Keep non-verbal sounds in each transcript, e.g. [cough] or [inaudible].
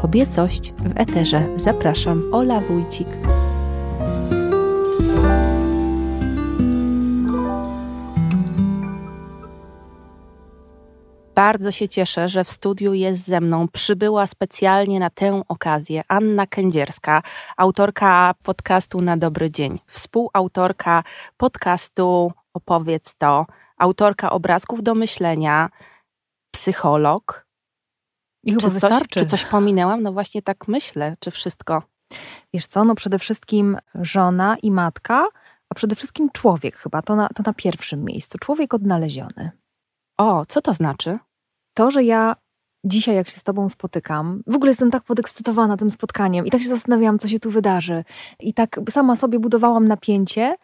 Kobiecość w Eterze. Zapraszam, Ola Wójcik. Bardzo się cieszę, że w studiu jest ze mną. Przybyła specjalnie na tę okazję Anna Kędzierska, autorka podcastu Na Dobry Dzień, współautorka podcastu Opowiedz to, autorka obrazków do myślenia, psycholog. I chyba czy, coś, wystarczy. czy coś pominęłam? No właśnie tak myślę, czy wszystko. Wiesz co, no przede wszystkim żona i matka, a przede wszystkim człowiek chyba, to na, to na pierwszym miejscu. Człowiek odnaleziony. O, co to znaczy? To, że ja dzisiaj, jak się z tobą spotykam, w ogóle jestem tak podekscytowana tym spotkaniem i tak się zastanawiałam, co się tu wydarzy. I tak sama sobie budowałam napięcie,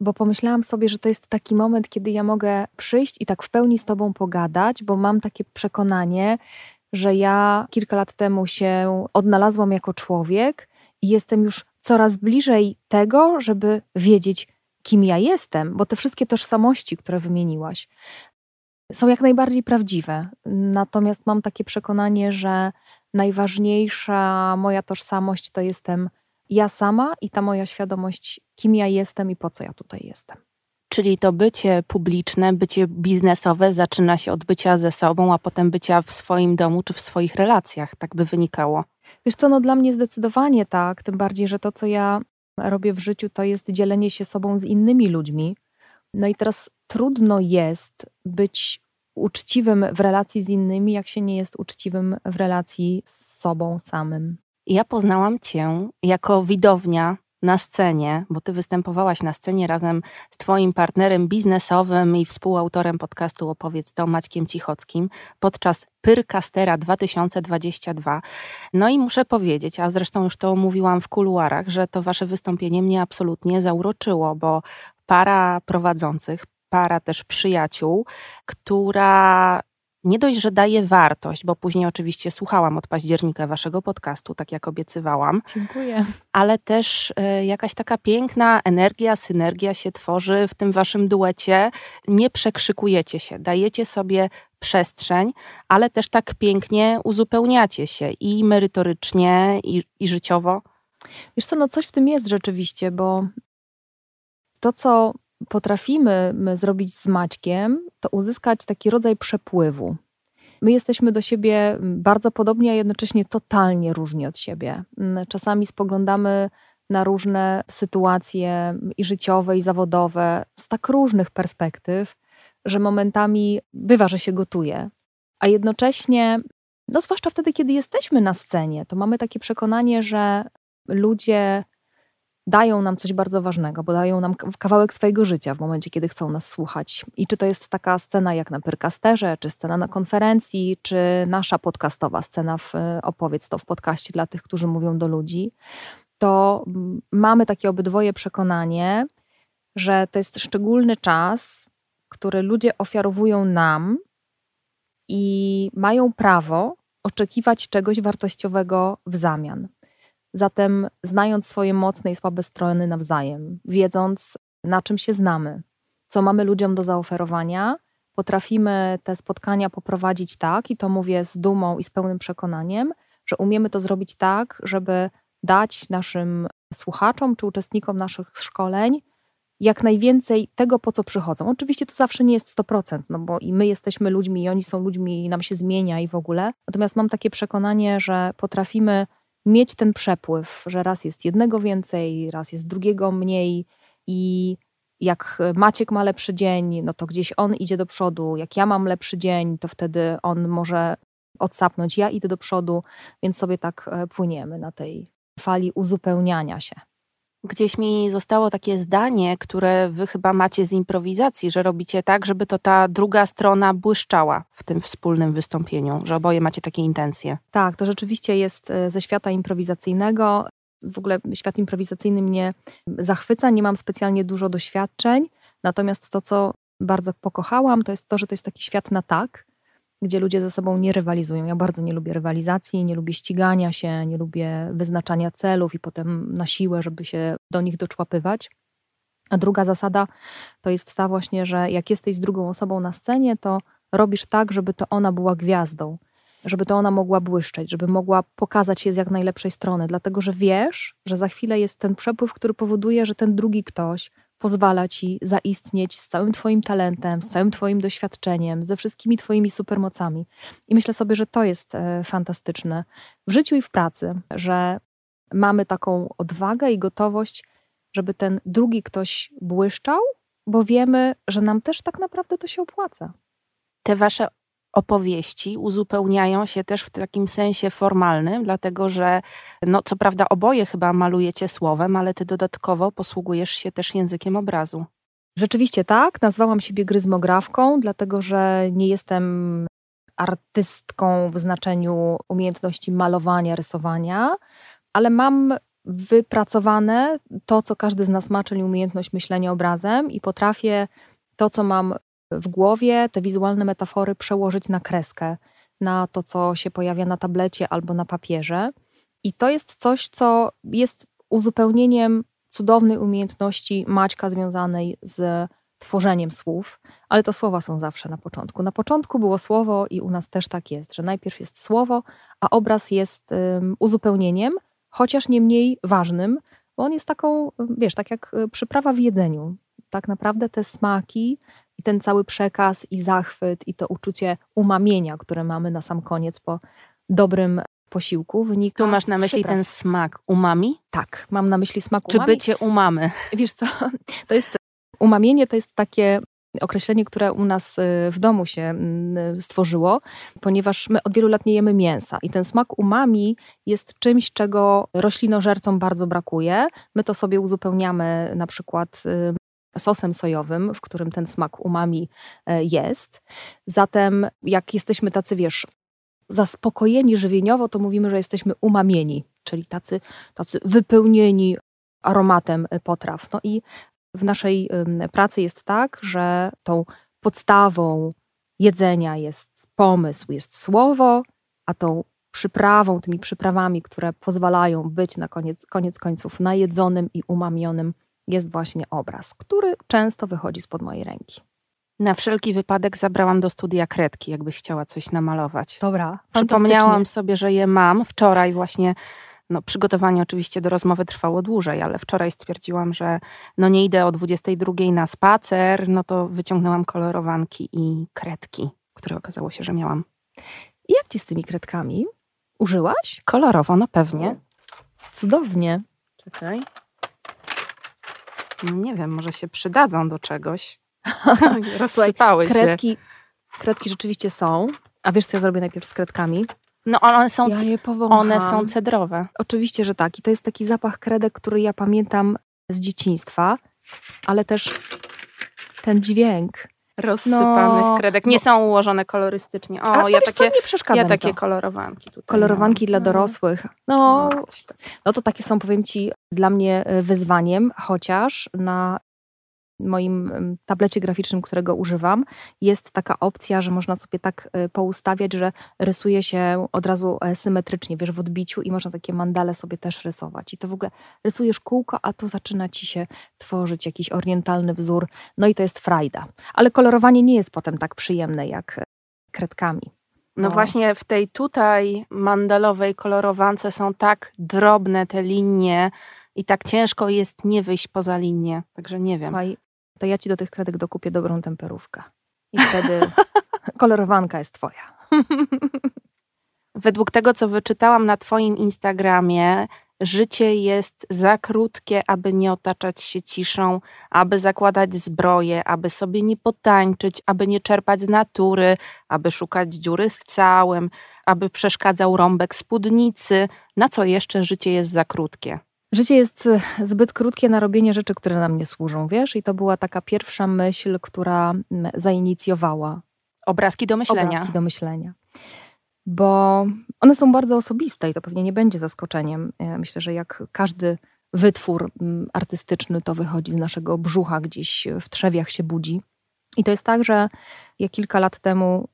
bo pomyślałam sobie, że to jest taki moment, kiedy ja mogę przyjść i tak w pełni z tobą pogadać, bo mam takie przekonanie, że ja kilka lat temu się odnalazłam jako człowiek i jestem już coraz bliżej tego, żeby wiedzieć, kim ja jestem, bo te wszystkie tożsamości, które wymieniłaś, są jak najbardziej prawdziwe. Natomiast mam takie przekonanie, że najważniejsza moja tożsamość to jestem ja sama i ta moja świadomość, kim ja jestem i po co ja tutaj jestem. Czyli to bycie publiczne, bycie biznesowe zaczyna się od bycia ze sobą, a potem bycia w swoim domu czy w swoich relacjach, tak by wynikało. Wiesz co, no dla mnie zdecydowanie tak, tym bardziej, że to, co ja robię w życiu, to jest dzielenie się sobą z innymi ludźmi. No i teraz trudno jest być uczciwym w relacji z innymi, jak się nie jest uczciwym w relacji z sobą samym. Ja poznałam Cię jako widownia na scenie, bo Ty występowałaś na scenie razem z Twoim partnerem biznesowym i współautorem podcastu Opowiedz to Maćkiem Cichockim podczas Pyrkastera 2022. No i muszę powiedzieć, a zresztą już to mówiłam w kuluarach, że to Wasze wystąpienie mnie absolutnie zauroczyło, bo para prowadzących, para też przyjaciół, która nie dość, że daje wartość, bo później oczywiście słuchałam od października waszego podcastu, tak jak obiecywałam. Dziękuję. Ale też y, jakaś taka piękna energia, synergia się tworzy w tym waszym duecie. Nie przekrzykujecie się, dajecie sobie przestrzeń, ale też tak pięknie uzupełniacie się i merytorycznie, i, i życiowo. Wiesz co, no coś w tym jest rzeczywiście, bo to, co potrafimy zrobić z Maćkiem, to uzyskać taki rodzaj przepływu. My jesteśmy do siebie bardzo podobni, a jednocześnie totalnie różni od siebie. Mm, czasami spoglądamy na różne sytuacje i życiowe, i zawodowe z tak różnych perspektyw, że momentami bywa, że się gotuje. A jednocześnie, no zwłaszcza wtedy, kiedy jesteśmy na scenie, to mamy takie przekonanie, że ludzie dają nam coś bardzo ważnego, bo dają nam kawałek swojego życia w momencie, kiedy chcą nas słuchać. I czy to jest taka scena jak na Pyrkasterze, czy scena na konferencji, czy nasza podcastowa scena w Opowiedz to w podcaście dla tych, którzy mówią do ludzi, to mamy takie obydwoje przekonanie, że to jest szczególny czas, który ludzie ofiarowują nam i mają prawo oczekiwać czegoś wartościowego w zamian. Zatem, znając swoje mocne i słabe strony nawzajem, wiedząc, na czym się znamy, co mamy ludziom do zaoferowania, potrafimy te spotkania poprowadzić tak, i to mówię z dumą i z pełnym przekonaniem, że umiemy to zrobić tak, żeby dać naszym słuchaczom czy uczestnikom naszych szkoleń jak najwięcej tego, po co przychodzą. Oczywiście to zawsze nie jest 100%, no bo i my jesteśmy ludźmi, i oni są ludźmi, i nam się zmienia i w ogóle. Natomiast mam takie przekonanie, że potrafimy mieć ten przepływ, że raz jest jednego więcej, raz jest drugiego mniej i jak Maciek ma lepszy dzień, no to gdzieś on idzie do przodu. Jak ja mam lepszy dzień, to wtedy on może odsapnąć, ja idę do przodu, więc sobie tak e, płyniemy na tej fali uzupełniania się. Gdzieś mi zostało takie zdanie, które wy chyba macie z improwizacji, że robicie tak, żeby to ta druga strona błyszczała w tym wspólnym wystąpieniu, że oboje macie takie intencje. Tak, to rzeczywiście jest e, ze świata improwizacyjnego. W ogóle świat improwizacyjny mnie zachwyca, nie mam specjalnie dużo doświadczeń, natomiast to, co bardzo pokochałam, to jest to, że to jest taki świat na tak, gdzie ludzie ze sobą nie rywalizują. Ja bardzo nie lubię rywalizacji, nie lubię ścigania się, nie lubię wyznaczania celów i potem na siłę, żeby się do nich doczłapywać. A druga zasada to jest ta właśnie, że jak jesteś z drugą osobą na scenie, to robisz tak, żeby to ona była gwiazdą. żeby to ona mogła błyszczeć, żeby mogła pokazać się z jak najlepszej strony, dlatego że wiesz, że za chwilę jest ten przepływ, który powoduje, że ten drugi ktoś pozwala ci zaistnieć z całym Twoim talentem, z całym Twoim doświadczeniem, ze wszystkimi Twoimi supermocami. I myślę sobie, że to jest e, fantastyczne w życiu i w pracy, że mamy taką odwagę i gotowość, żeby ten drugi ktoś błyszczał, bo wiemy, że nam też tak naprawdę to się opłaca. Te wasze opowieści uzupełniają się też w takim sensie formalnym, dlatego że, no co prawda, oboje chyba malujecie słowem, ale ty dodatkowo posługujesz się też językiem obrazu. Rzeczywiście tak. Nazwałam siebie gryzmografką, dlatego że nie jestem artystką w znaczeniu umiejętności malowania, rysowania, ale mam wypracowane to, co każdy z nas ma, czyli umiejętność myślenia obrazem i potrafię to, co mam w głowie, te wizualne metafory przełożyć na kreskę, na to, co się pojawia na tablecie albo na papierze. I to jest coś, co jest uzupełnieniem cudownej umiejętności Maćka związanej z tworzeniem słów, ale to słowa są zawsze na początku. Na początku było słowo i u nas też tak jest, że najpierw jest słowo, a obraz jest um, uzupełnieniem, chociaż nie mniej ważnym, bo on jest taką, wiesz, tak jak y, przyprawa w jedzeniu. Tak naprawdę te smaki i ten cały przekaz i zachwyt i to uczucie umamienia, które mamy na sam koniec po dobrym posiłku wynika Tu masz na myśli ten smak umami? Tak, mam na myśli smak Czy umami. bycie umamy? Wiesz co, [laughs] to jest umamienie to jest takie określenie, które u nas y, w domu się mm, stworzyło, ponieważ my od wielu lat nie jemy mięsa i ten smak umami jest czymś, czego roślinożercom bardzo brakuje. My to sobie uzupełniamy na przykład y, sosem sojowym, w którym ten smak umami y, jest. Zatem jak jesteśmy tacy, wiesz, zaspokojeni żywieniowo, to mówimy, że jesteśmy umamieni, czyli tacy, tacy wypełnieni aromatem potraw. No i w naszej pracy jest tak, że tą podstawą jedzenia jest pomysł, jest słowo, a tą przyprawą, tymi przyprawami, które pozwalają być na koniec, koniec końców najedzonym i umamionym, jest właśnie obraz, który często wychodzi spod mojej ręki. Na wszelki wypadek zabrałam do studia kredki, jakbyś chciała coś namalować. Dobra. Przypomniałam sobie, że je mam. Wczoraj właśnie no, przygotowanie oczywiście do rozmowy trwało dłużej, ale wczoraj stwierdziłam, że no nie idę o 22 na spacer, no to wyciągnęłam kolorowanki i kredki, które okazało się, że miałam. I jak ci z tymi kredkami? Użyłaś? Kolorowo, no pewnie. Cudownie. Czekaj. No nie wiem, może się przydadzą do czegoś. [laughs] Rozsypały się. Kredki, kredki rzeczywiście są. A wiesz, co ja zrobię najpierw z kredkami? No one są, Ja je powącham. one są cedrowe. Oczywiście, że tak. I to jest taki zapach kredek, który ja pamiętam z dzieciństwa, ale też ten dźwięk. Rozsypanych No, kredek. Nie są ułożone kolorystycznie. O, A ja takie, nie przeszkadza ja takie to. kolorowanki tutaj Kolorowanki mam. dla No. dorosłych. No, No, no to takie są, powiem ci, dla mnie y, wyzwaniem, chociaż na moim tablecie graficznym, którego używam, jest taka opcja, że można sobie tak y, poustawiać, że rysuje się od razu e, symetrycznie, wiesz, w odbiciu i można takie mandale sobie też rysować. I to w ogóle rysujesz kółko, a tu zaczyna ci się tworzyć jakiś orientalny wzór. No i to jest frajda. Ale kolorowanie nie jest potem tak przyjemne jak e, kredkami. No właśnie w tej tutaj mandalowej kolorowance są tak drobne te linie i tak ciężko jest nie wyjść poza linię. Także nie wiem. Słuchaj, to ja ci do tych kredek dokupię dobrą temperówkę. I wtedy [laughs] kolorowanka jest twoja. Według tego, co wyczytałam na Twoim Instagramie, życie jest za krótkie, aby nie otaczać się ciszą, aby zakładać zbroję, aby sobie nie potańczyć, aby nie czerpać z natury, aby szukać dziury w całym, aby przeszkadzał rąbek spódnicy. Na co jeszcze życie jest za krótkie? Życie jest e, zbyt krótkie na robienie rzeczy, które nam nie służą, wiesz? I to była taka pierwsza myśl, która zainicjowała Obrazki do myślenia. obrazki do myślenia. Bo one są bardzo osobiste i to pewnie nie będzie zaskoczeniem. Ja Myślę, że jak każdy wytwór artystyczny, to wychodzi z naszego brzucha, gdzieś w trzewiach się budzi. I to jest tak, że ja kilka lat temu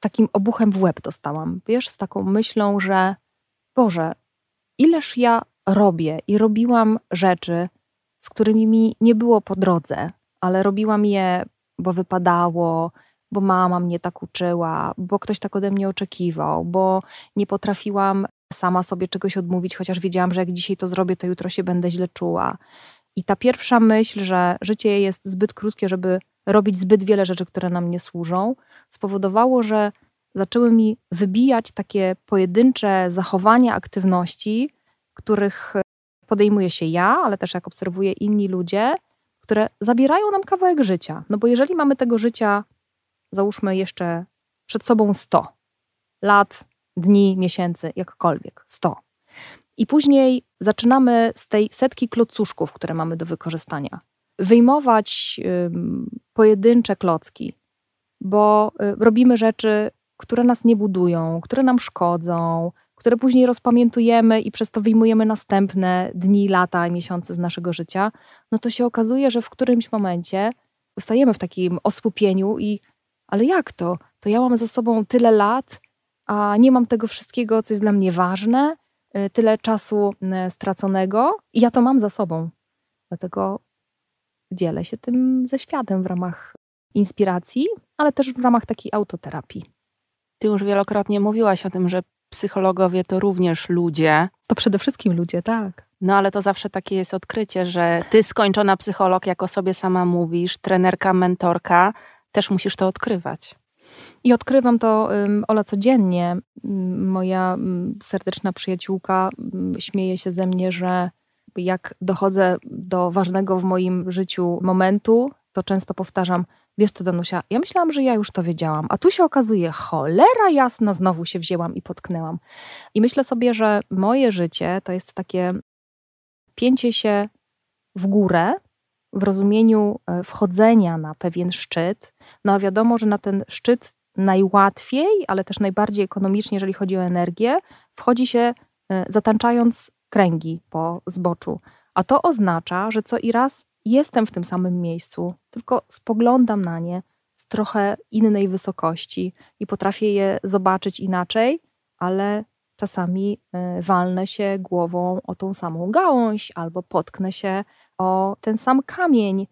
takim obuchem w łeb dostałam, wiesz, z taką myślą, że Boże, ileż ja robię i robiłam rzeczy, z którymi mi nie było po drodze, ale robiłam je, bo wypadało, bo mama mnie tak uczyła, bo ktoś tak ode mnie oczekiwał, bo nie potrafiłam sama sobie czegoś odmówić, chociaż wiedziałam, że jak dzisiaj to zrobię, to jutro się będę źle czuła. I ta pierwsza myśl, że życie jest zbyt krótkie, żeby robić zbyt wiele rzeczy, które nam nie służą, spowodowało, że zaczęły mi wybijać takie pojedyncze zachowania, aktywności, których podejmuje się ja, ale też jak obserwuję inni ludzie, które zabierają nam kawałek życia. No bo jeżeli mamy tego życia, załóżmy jeszcze przed sobą 100 lat, dni, miesięcy, jakkolwiek, 100. I później zaczynamy z tej setki klocuszków, które mamy do wykorzystania, wyjmować pojedyncze klocki, bo y, robimy rzeczy, które nas nie budują, które nam szkodzą, które później rozpamiętujemy i przez to wyjmujemy następne dni, lata, miesiące z naszego życia, no to się okazuje, że w którymś momencie stajemy w takim osłupieniu i ale jak to? To ja mam za sobą tyle lat, a nie mam tego wszystkiego, co jest dla mnie ważne, y, tyle czasu y, straconego i ja to mam za sobą. Dlatego dzielę się tym ze światem w ramach inspiracji, ale też w ramach takiej autoterapii. Ty już wielokrotnie mówiłaś o tym, że psychologowie to również ludzie. To przede wszystkim ludzie, tak. No ale to zawsze takie jest odkrycie, że ty skończona psycholog, jak o sobie sama mówisz, trenerka, mentorka, też musisz to odkrywać. I odkrywam to, Ola, codziennie. Moja serdeczna przyjaciółka śmieje się ze mnie, że jak dochodzę do ważnego w moim życiu momentu, to często powtarzam, wiesz co Danusia, ja myślałam, że ja już to wiedziałam, a tu się okazuje, cholera jasna, znowu się wzięłam i potknęłam. I myślę sobie, że moje życie to jest takie pięcie się w górę, w rozumieniu e, wchodzenia na pewien szczyt. No a wiadomo, że na ten szczyt najłatwiej, ale też najbardziej ekonomicznie, jeżeli chodzi o energię, wchodzi się e, zatańczając kręgi po zboczu. A to oznacza, że co i raz jestem w tym samym miejscu, tylko spoglądam na nie z trochę innej wysokości i potrafię je zobaczyć inaczej, ale czasami e, walnę się głową o tą samą gałąź albo potknę się o ten sam kamień.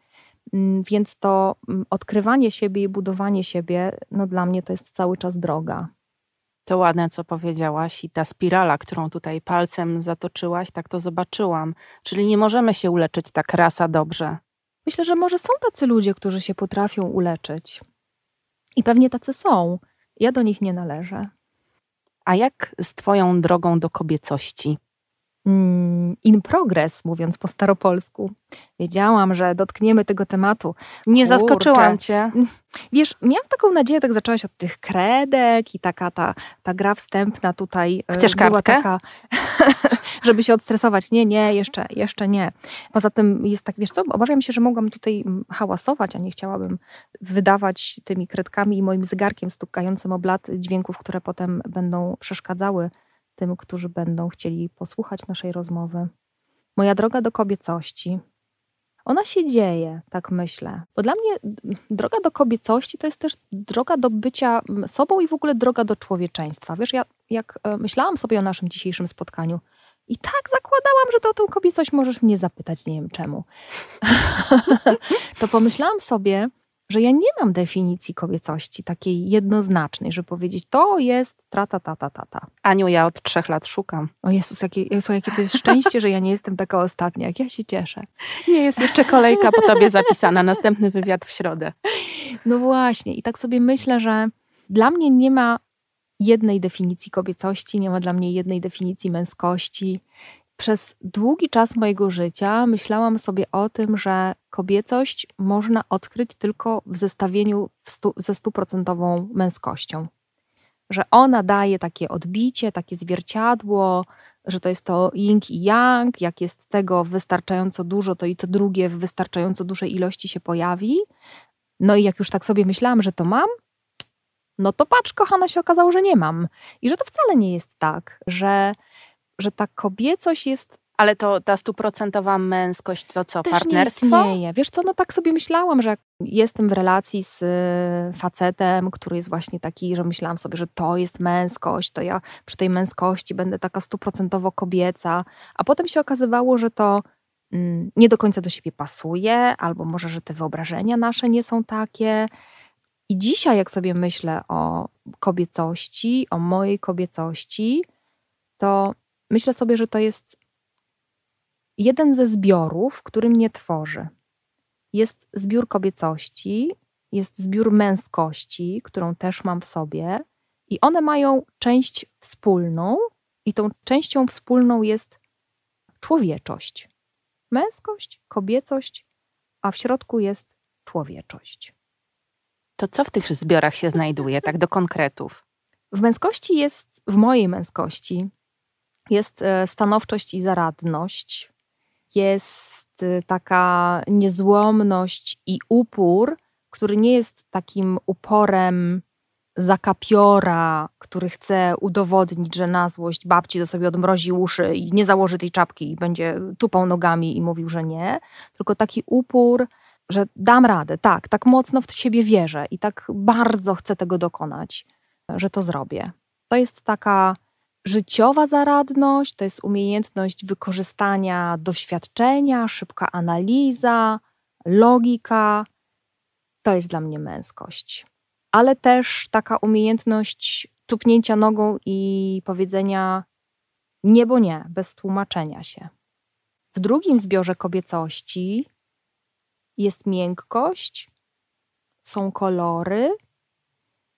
Mm, więc to mm, odkrywanie siebie i budowanie siebie, no dla mnie to jest cały czas droga. To ładne, co powiedziałaś, i ta spirala, którą tutaj palcem zatoczyłaś, tak to zobaczyłam. Czyli nie możemy się uleczyć tak rasa dobrze. Myślę, że może są tacy ludzie, którzy się potrafią uleczyć. I pewnie tacy są. Ja do nich nie należę. A jak z Twoją drogą do kobiecości? Mm, in progress, mówiąc po staropolsku. Wiedziałam, że dotkniemy tego tematu. Nie Kurczę. zaskoczyłam cię. Mm, wiesz, miałam taką nadzieję, tak zaczęłaś od tych kredek i taka ta, ta gra wstępna tutaj e, Chcesz była kartkę? taka, [laughs] żeby się odstresować. Nie, nie, jeszcze, jeszcze nie. Poza tym jest tak, wiesz co, obawiam się, że mogłam tutaj mm, hałasować, a nie chciałabym wydawać tymi kredkami i moim zegarkiem stukającym o blat dźwięków, które potem będą przeszkadzały tym, którzy będą chcieli posłuchać naszej rozmowy. Moja droga do kobiecości. Ona się dzieje, tak myślę. Bo dla mnie droga do kobiecości to jest też droga do bycia sobą i w ogóle droga do człowieczeństwa. Wiesz, ja jak e, myślałam sobie o naszym dzisiejszym spotkaniu, i tak zakładałam, że to o tą kobiecość możesz mnie zapytać, nie wiem czemu. [laughs] to pomyślałam sobie, że ja nie mam definicji kobiecości takiej jednoznacznej, żeby powiedzieć, to jest trata, tata, tata. Aniu, ja od trzech lat szukam. O Jezus, jakie, Jezu, jakie to jest szczęście, że ja nie jestem taka ostatnia, jak ja się cieszę. Nie, jest jeszcze kolejka po tobie zapisana, następny wywiad w środę. No właśnie i tak sobie myślę, że dla mnie nie ma jednej definicji kobiecości, nie ma dla mnie jednej definicji męskości. Przez długi czas mojego życia myślałam sobie o tym, że kobiecość można odkryć tylko w zestawieniu w stu, ze stuprocentową męskością. Że ona daje takie odbicie, takie zwierciadło, że to jest to yin i yang, jak jest tego wystarczająco dużo, to i to drugie w wystarczająco dużej ilości się pojawi. No i jak już tak sobie myślałam, że to mam, no to patrz, kochana, się okazało, że nie mam. I że to wcale nie jest tak, że że ta kobiecość jest ale to ta stuprocentowa męskość to co, Też partnerstwo? Nie istnieje. Wiesz co, no tak sobie myślałam, że jestem w relacji z y, facetem, który jest właśnie taki, że myślałam sobie, że to jest męskość, to ja przy tej męskości będę taka stuprocentowo kobieca, a potem się okazywało, że to mm, nie do końca do siebie pasuje, albo może, że te wyobrażenia nasze nie są takie. I dzisiaj, jak sobie myślę o kobiecości, o mojej kobiecości, to myślę sobie, że to jest jeden ze zbiorów, który mnie tworzy. Jest zbiór kobiecości, jest zbiór męskości, którą też mam w sobie, i one mają część wspólną, i tą częścią wspólną jest człowieczość. Męskość, kobiecość, a w środku jest człowieczość. To co w tych zbiorach się znajduje, tak do konkretów? W męskości jest, w mojej męskości, jest e, stanowczość i zaradność, jest e, taka niezłomność i upór, który nie jest takim uporem zakapiora, który chce udowodnić, że na złość babci to sobie odmrozi uszy i nie założy tej czapki i będzie tupał nogami i mówił, że nie, tylko taki upór, że dam radę, tak, tak mocno w siebie wierzę i tak bardzo chcę tego dokonać, że to zrobię. To jest taka życiowa zaradność, to jest umiejętność wykorzystania doświadczenia, szybka analiza, logika. To jest dla mnie męskość. Ale też taka umiejętność tupnięcia nogą i powiedzenia nie, bo nie, bez tłumaczenia się. W drugim zbiorze kobiecości jest miękkość, są kolory,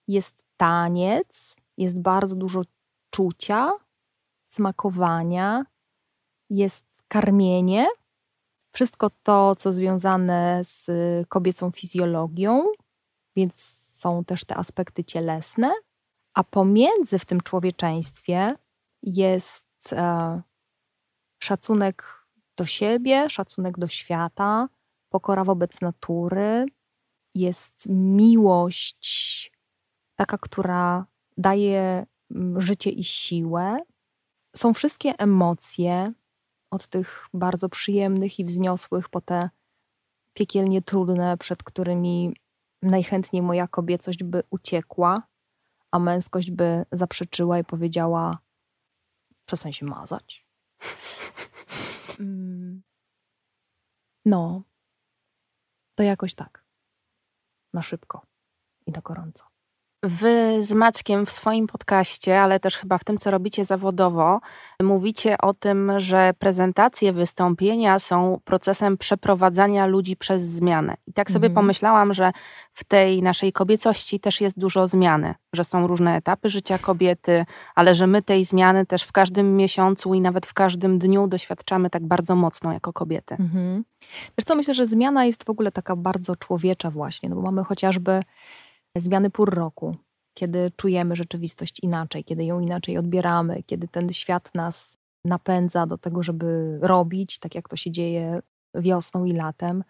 jest taniec, jest bardzo dużo czucia, smakowania, jest karmienie. Wszystko to, co związane z kobiecą fizjologią, więc są też te aspekty cielesne. A pomiędzy w tym człowieczeństwie jest e, szacunek do siebie, szacunek do świata, pokora wobec natury, jest miłość, taka, która daje życie i siłę. Są wszystkie emocje, od tych bardzo przyjemnych i wzniosłych, po te piekielnie trudne, przed którymi najchętniej moja kobiecość by uciekła, a męskość by zaprzeczyła i powiedziała: Przestań się mazać. No, to jakoś tak. Na szybko i na gorąco. Wy z Maćkiem w swoim podcaście, ale też chyba w tym, co robicie zawodowo, mówicie o tym, że prezentacje, wystąpienia są procesem przeprowadzania ludzi przez zmianę. I tak sobie mhm. pomyślałam, że w tej naszej kobiecości też jest dużo zmiany, że są różne etapy życia kobiety, ale że my tej zmiany też w każdym miesiącu i nawet w każdym dniu doświadczamy tak bardzo mocno jako kobiety. Mhm. Wiesz co, myślę, że zmiana jest w ogóle taka bardzo człowiecza właśnie, no bo mamy chociażby zmiany pór roku, kiedy czujemy rzeczywistość inaczej, kiedy ją inaczej odbieramy, kiedy ten świat nas napędza do tego, żeby robić, tak jak to się dzieje wiosną i latem,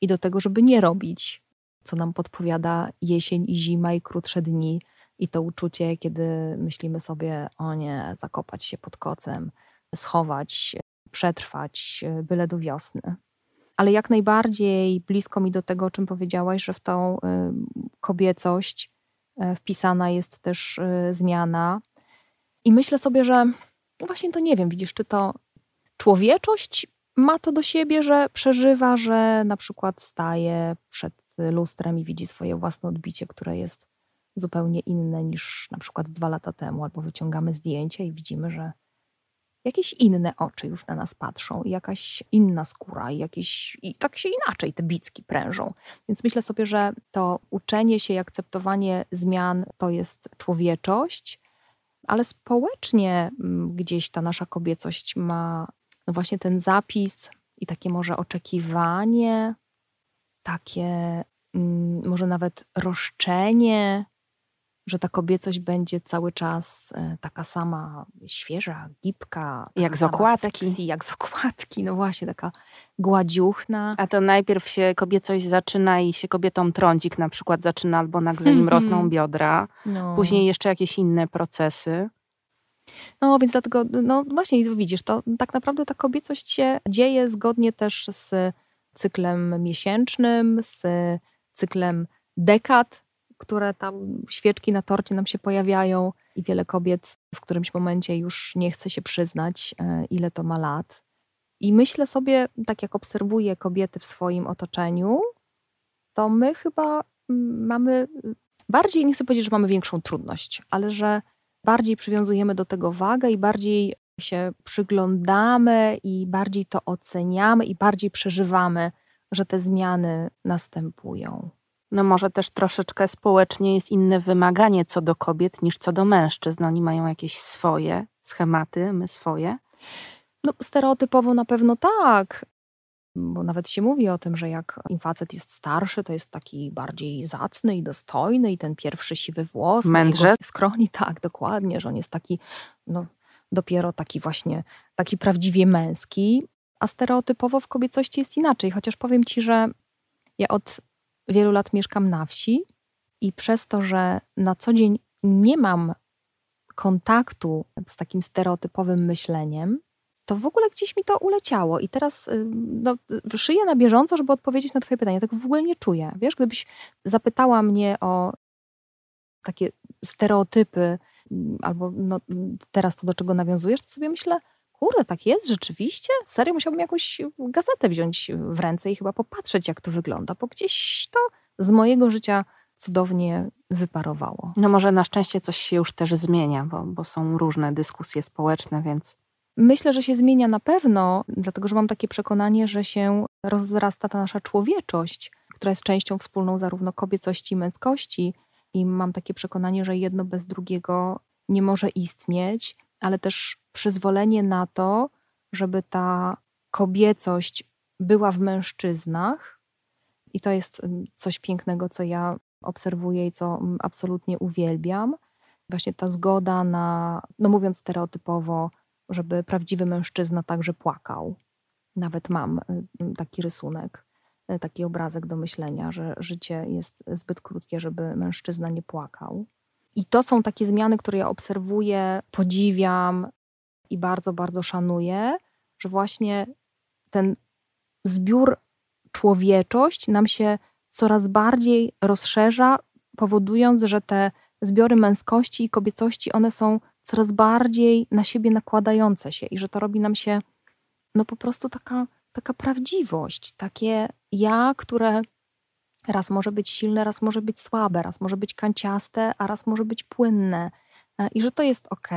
i do tego, żeby nie robić, co nam podpowiada jesień i zima i krótsze dni. I to uczucie, kiedy myślimy sobie, o nie, zakopać się pod kocem, schować, przetrwać, byle do wiosny ale jak najbardziej blisko mi do tego, o czym powiedziałaś, że w tą y, kobiecość y, wpisana jest też y, zmiana. I myślę sobie, że no właśnie to nie wiem, widzisz, czy to człowieczość ma to do siebie, że przeżywa, że na przykład staje przed lustrem i widzi swoje własne odbicie, które jest zupełnie inne niż na przykład dwa lata temu, albo wyciągamy zdjęcie i widzimy, że jakieś inne oczy już na nas patrzą, i jakaś inna skóra, i, jakieś, i tak się inaczej te bicki prężą. Więc myślę sobie, że to uczenie się i akceptowanie zmian to jest człowieczość, ale społecznie mm, gdzieś ta nasza kobiecość ma no właśnie ten zapis i takie może oczekiwanie, takie mm, może nawet roszczenie, że ta kobiecość będzie cały czas e, taka sama świeża, gipka, jak z okładki. Sexy, jak z okładki, no właśnie, taka gładziuchna. A to najpierw się kobiecość zaczyna i się kobietą trądzik na przykład zaczyna, albo nagle im rosną biodra. No. Później jeszcze jakieś inne procesy. No więc dlatego, no właśnie widzisz, to tak naprawdę ta kobiecość się dzieje zgodnie też z cyklem miesięcznym, z cyklem dekad, które tam świeczki na torcie nam się pojawiają i wiele kobiet w którymś momencie już nie chce się przyznać, e, ile to ma lat. I myślę sobie, tak jak obserwuję kobiety w swoim otoczeniu, to my chyba mm, mamy bardziej, nie chcę powiedzieć, że mamy większą trudność, ale że bardziej przywiązujemy do tego wagę i bardziej się przyglądamy i bardziej to oceniamy i bardziej przeżywamy, że te zmiany następują. No może też troszeczkę społecznie jest inne wymaganie co do kobiet niż co do mężczyzn. Oni mają jakieś swoje schematy, my swoje. No, stereotypowo na pewno tak, bo nawet się mówi o tym, że jak im facet jest starszy, to jest taki bardziej zacny i dostojny i ten pierwszy siwy włos. Mędrze? Skroni, [laughs] tak, dokładnie, że on jest taki, no dopiero taki właśnie, taki prawdziwie męski. A stereotypowo w kobiecości jest inaczej, chociaż powiem Ci, że ja od wielu lat mieszkam na wsi i przez to, że na co dzień nie mam kontaktu z takim stereotypowym myśleniem, to w ogóle gdzieś mi to uleciało. I teraz y, no, szyję na bieżąco, żeby odpowiedzieć na Twoje pytanie. Tego w ogóle nie czuję. Wiesz, gdybyś zapytała mnie o takie stereotypy, mm, albo no, teraz to do czego nawiązujesz, to sobie myślę, kurde, tak jest rzeczywiście? Serio, musiałbym jakąś gazetę wziąć w ręce i chyba popatrzeć, jak to wygląda, bo gdzieś to z mojego życia cudownie wyparowało. No może na szczęście coś się już też zmienia, bo, bo są różne dyskusje społeczne, więc Myślę, że się zmienia na pewno, dlatego że mam takie przekonanie, że się rozrasta ta nasza człowieczość, która jest częścią wspólną zarówno kobiecości i męskości. I mam takie przekonanie, że jedno bez drugiego nie może istnieć, ale też przyzwolenie na to, żeby ta kobiecość była w mężczyznach. I to jest mm, coś pięknego, co ja obserwuję i co mm, absolutnie uwielbiam. Właśnie ta zgoda na, no mówiąc stereotypowo, żeby prawdziwy mężczyzna także płakał. Nawet mam y, taki rysunek, y, taki obrazek do myślenia, że życie jest zbyt krótkie, żeby mężczyzna nie płakał. I to są takie zmiany, które ja obserwuję, podziwiam i bardzo, bardzo szanuję, że właśnie ten zbiór człowieczość nam się coraz bardziej rozszerza, powodując, że te zbiory męskości i kobiecości, one są coraz bardziej na siebie nakładające się i że to robi nam się no po prostu taka, taka prawdziwość, takie ja, które raz może być silne, raz może być słabe, raz może być kanciaste, a raz może być płynne. E, I że to jest ok,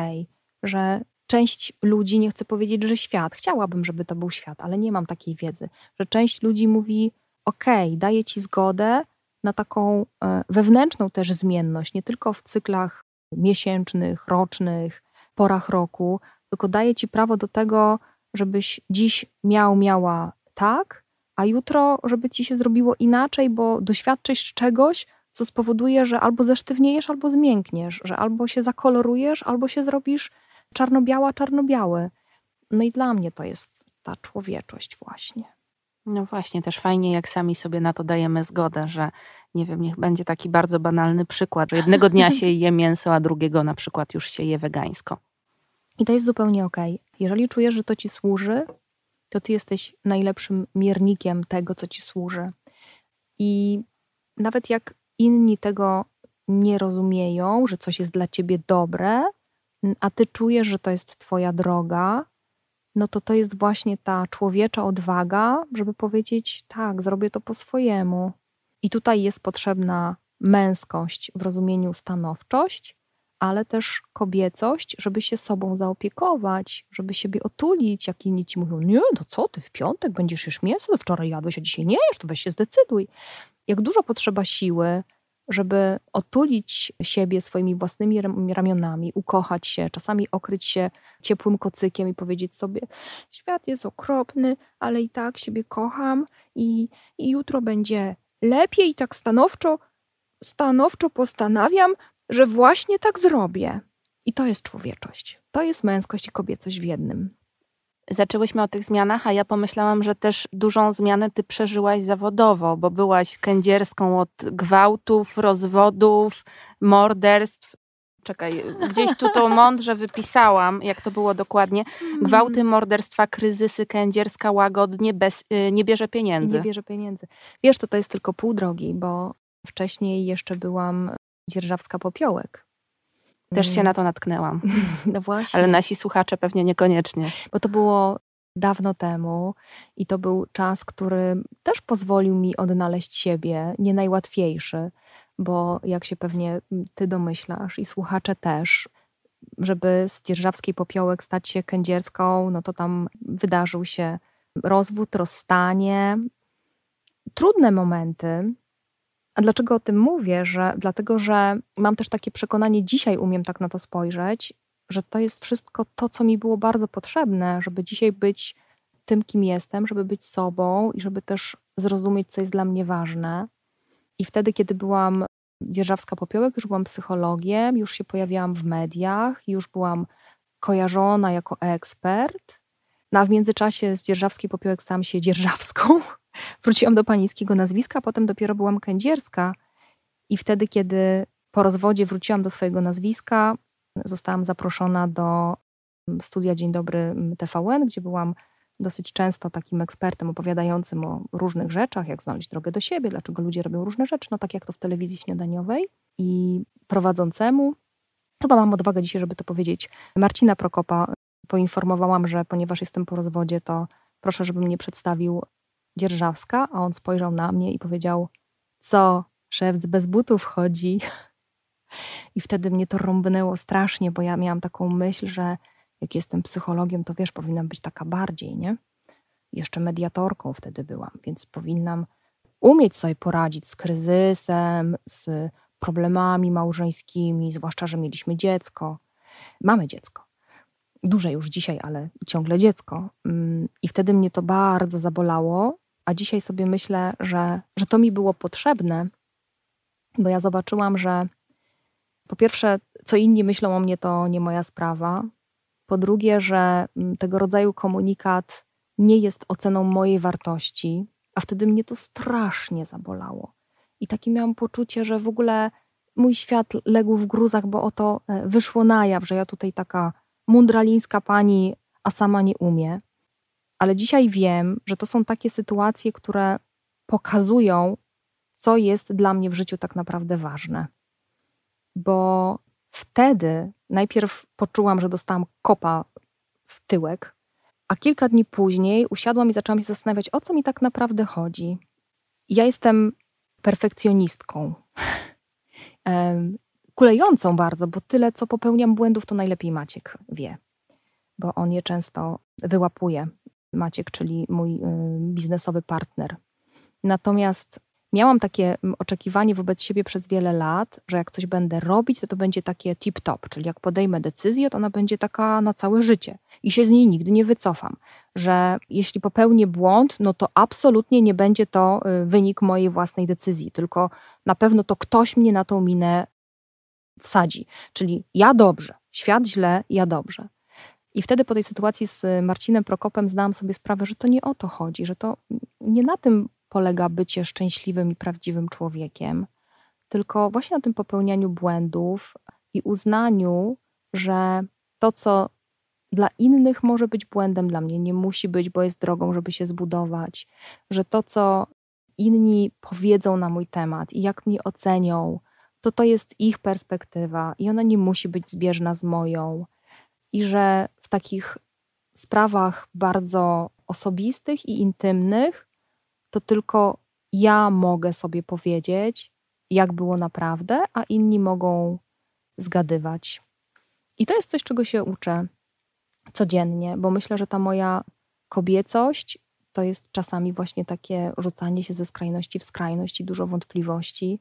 że część ludzi, nie chcę powiedzieć, że świat, chciałabym, żeby to był świat, ale nie mam takiej wiedzy, że część ludzi mówi: OK, daję ci zgodę na taką e, wewnętrzną też zmienność, nie tylko w cyklach miesięcznych, rocznych, porach roku, tylko daje ci prawo do tego, żebyś dziś miał, miała tak, a jutro, żeby ci się zrobiło inaczej, bo doświadczysz czegoś, co spowoduje, że albo zesztywniejesz, albo zmiękniesz, że albo się zakolorujesz, albo się zrobisz czarno-biała, czarno-biały. No i dla mnie to jest ta człowieczość właśnie. No właśnie, też fajnie, jak sami sobie na to dajemy zgodę, że nie wiem, niech będzie taki bardzo banalny przykład, że jednego dnia się je [laughs] mięso, a drugiego na przykład już się je wegańsko. I to jest zupełnie okej. Okay. Jeżeli czujesz, że to ci służy, to ty jesteś najlepszym miernikiem tego, co ci służy. I nawet jak inni tego nie rozumieją, że coś jest dla ciebie dobre, a ty czujesz, że to jest twoja droga, no to to jest właśnie ta człowiecza odwaga, żeby powiedzieć: tak, zrobię to po swojemu. I tutaj jest potrzebna męskość w rozumieniu stanowczość, ale też kobiecość, żeby się sobą zaopiekować, żeby siebie otulić, jak inni ci mówią, nie, no co ty, w piątek będziesz już mięso, wczoraj jadłeś, a dzisiaj nie jesz, to weź się zdecyduj. Jak dużo potrzeba siły, żeby otulić siebie swoimi własnymi ramionami, ukochać się, czasami okryć się ciepłym kocykiem i powiedzieć sobie: Świat jest okropny, ale i tak siebie kocham i, i jutro będzie lepiej, i tak stanowczo, stanowczo postanawiam, że właśnie tak zrobię. I to jest człowieczość. To jest męskość i kobiecość w jednym. Zaczęłyśmy o tych zmianach, a ja pomyślałam, że też dużą zmianę ty przeżyłaś zawodowo, bo byłaś kędzierską od gwałtów, rozwodów, morderstw. Czekaj, gdzieś tu to [laughs] mądrze wypisałam, jak to było dokładnie. Gwałty, morderstwa, kryzysy, kędzierska łagodnie, bez, y, nie bierze pieniędzy. Nie bierze pieniędzy. Wiesz, to to jest tylko pół drogi, bo wcześniej jeszcze byłam dzierżawska popiołek. Też się mm. na to natknęłam. [laughs] No właśnie. Ale nasi słuchacze pewnie niekoniecznie. Bo to było dawno temu i to był czas, który też pozwolił mi odnaleźć siebie, nie najłatwiejszy, bo jak się pewnie ty domyślasz i słuchacze też, żeby z dzierżawskiej popiołek stać się kędzierską, no to tam wydarzył się rozwód, rozstanie, trudne momenty. A dlaczego o tym mówię? Że, dlatego, że mam też takie przekonanie, dzisiaj umiem tak na to spojrzeć, że to jest wszystko to, co mi było bardzo potrzebne, żeby dzisiaj być tym, kim jestem, żeby być sobą i żeby też zrozumieć, co jest dla mnie ważne. I wtedy, kiedy byłam dzierżawska popiołek, już byłam psychologiem, już się pojawiałam w mediach, już byłam kojarzona jako ekspert. No a w międzyczasie z dzierżawskiej popiołek stałam się dzierżawską. Wróciłam do panieńskiego nazwiska, potem dopiero byłam kędzierska. I wtedy, kiedy po rozwodzie wróciłam do swojego nazwiska, zostałam zaproszona do studia Dzień Dobry TVN, gdzie byłam dosyć często takim ekspertem opowiadającym o różnych rzeczach, jak znaleźć drogę do siebie, dlaczego ludzie robią różne rzeczy, no tak jak to w telewizji śniadaniowej. I prowadzącemu, chyba mam odwagę dzisiaj, żeby to powiedzieć, Marcina Prokopa poinformowałam, że ponieważ jestem po rozwodzie, to proszę, żeby mnie przedstawił Dzierżawska, a on spojrzał na mnie i powiedział, co, szewc bez butów chodzi? I wtedy mnie to rąbnęło strasznie, bo ja miałam taką myśl, że jak jestem psychologiem, to wiesz, powinnam być taka bardziej, nie? Jeszcze mediatorką wtedy byłam, więc powinnam umieć sobie poradzić z kryzysem, z problemami małżeńskimi, zwłaszcza, że mieliśmy dziecko. Mamy dziecko. Duże już dzisiaj, ale ciągle dziecko. Mm, I wtedy mnie to bardzo zabolało, a dzisiaj sobie myślę, że, że to mi było potrzebne, bo ja zobaczyłam, że po pierwsze, co inni myślą o mnie, to nie moja sprawa. Po drugie, że mm, tego rodzaju komunikat nie jest oceną mojej wartości, a wtedy mnie to strasznie zabolało. I takie miałam poczucie, że w ogóle mój świat legł w gruzach, bo oto e, wyszło na jaw, że ja tutaj taka mundralińska pani, a sama nie umie. Ale dzisiaj wiem, że to są takie sytuacje, które pokazują, co jest dla mnie w życiu tak naprawdę ważne. Bo wtedy najpierw poczułam, że dostałam kopa w tyłek, a kilka dni później usiadłam i zaczęłam się zastanawiać, o co mi tak naprawdę chodzi. Ja jestem perfekcjonistką. [laughs] Kulejącą bardzo, bo tyle, co popełniam błędów, to najlepiej Maciek wie, bo on je często wyłapuje. Maciek, czyli mój y, biznesowy partner. Natomiast miałam takie oczekiwanie wobec siebie przez wiele lat, że jak coś będę robić, to to będzie takie tip-top, czyli jak podejmę decyzję, to ona będzie taka na całe życie i się z niej nigdy nie wycofam. Że jeśli popełnię błąd, no to absolutnie nie będzie to y, wynik mojej własnej decyzji, tylko na pewno to ktoś mnie na tą minę wsadzi. Czyli ja dobrze, świat źle, ja dobrze. I wtedy po tej sytuacji z Marcinem Prokopem zdałam sobie sprawę, że to nie o to chodzi, że to nie na tym polega bycie szczęśliwym i prawdziwym człowiekiem, tylko właśnie na tym popełnianiu błędów i uznaniu, że to, co dla innych może być błędem, dla mnie nie musi być, bo jest drogą, żeby się zbudować, że to, co inni powiedzą na mój temat i jak mnie ocenią, to to jest ich perspektywa i ona nie musi być zbieżna z moją. I że takich sprawach bardzo osobistych i intymnych to tylko ja mogę sobie powiedzieć, jak było naprawdę, a inni mogą zgadywać. I to jest coś, czego się uczę codziennie, bo myślę, że ta moja kobiecość to jest czasami właśnie takie rzucanie się ze skrajności w skrajność i dużo wątpliwości.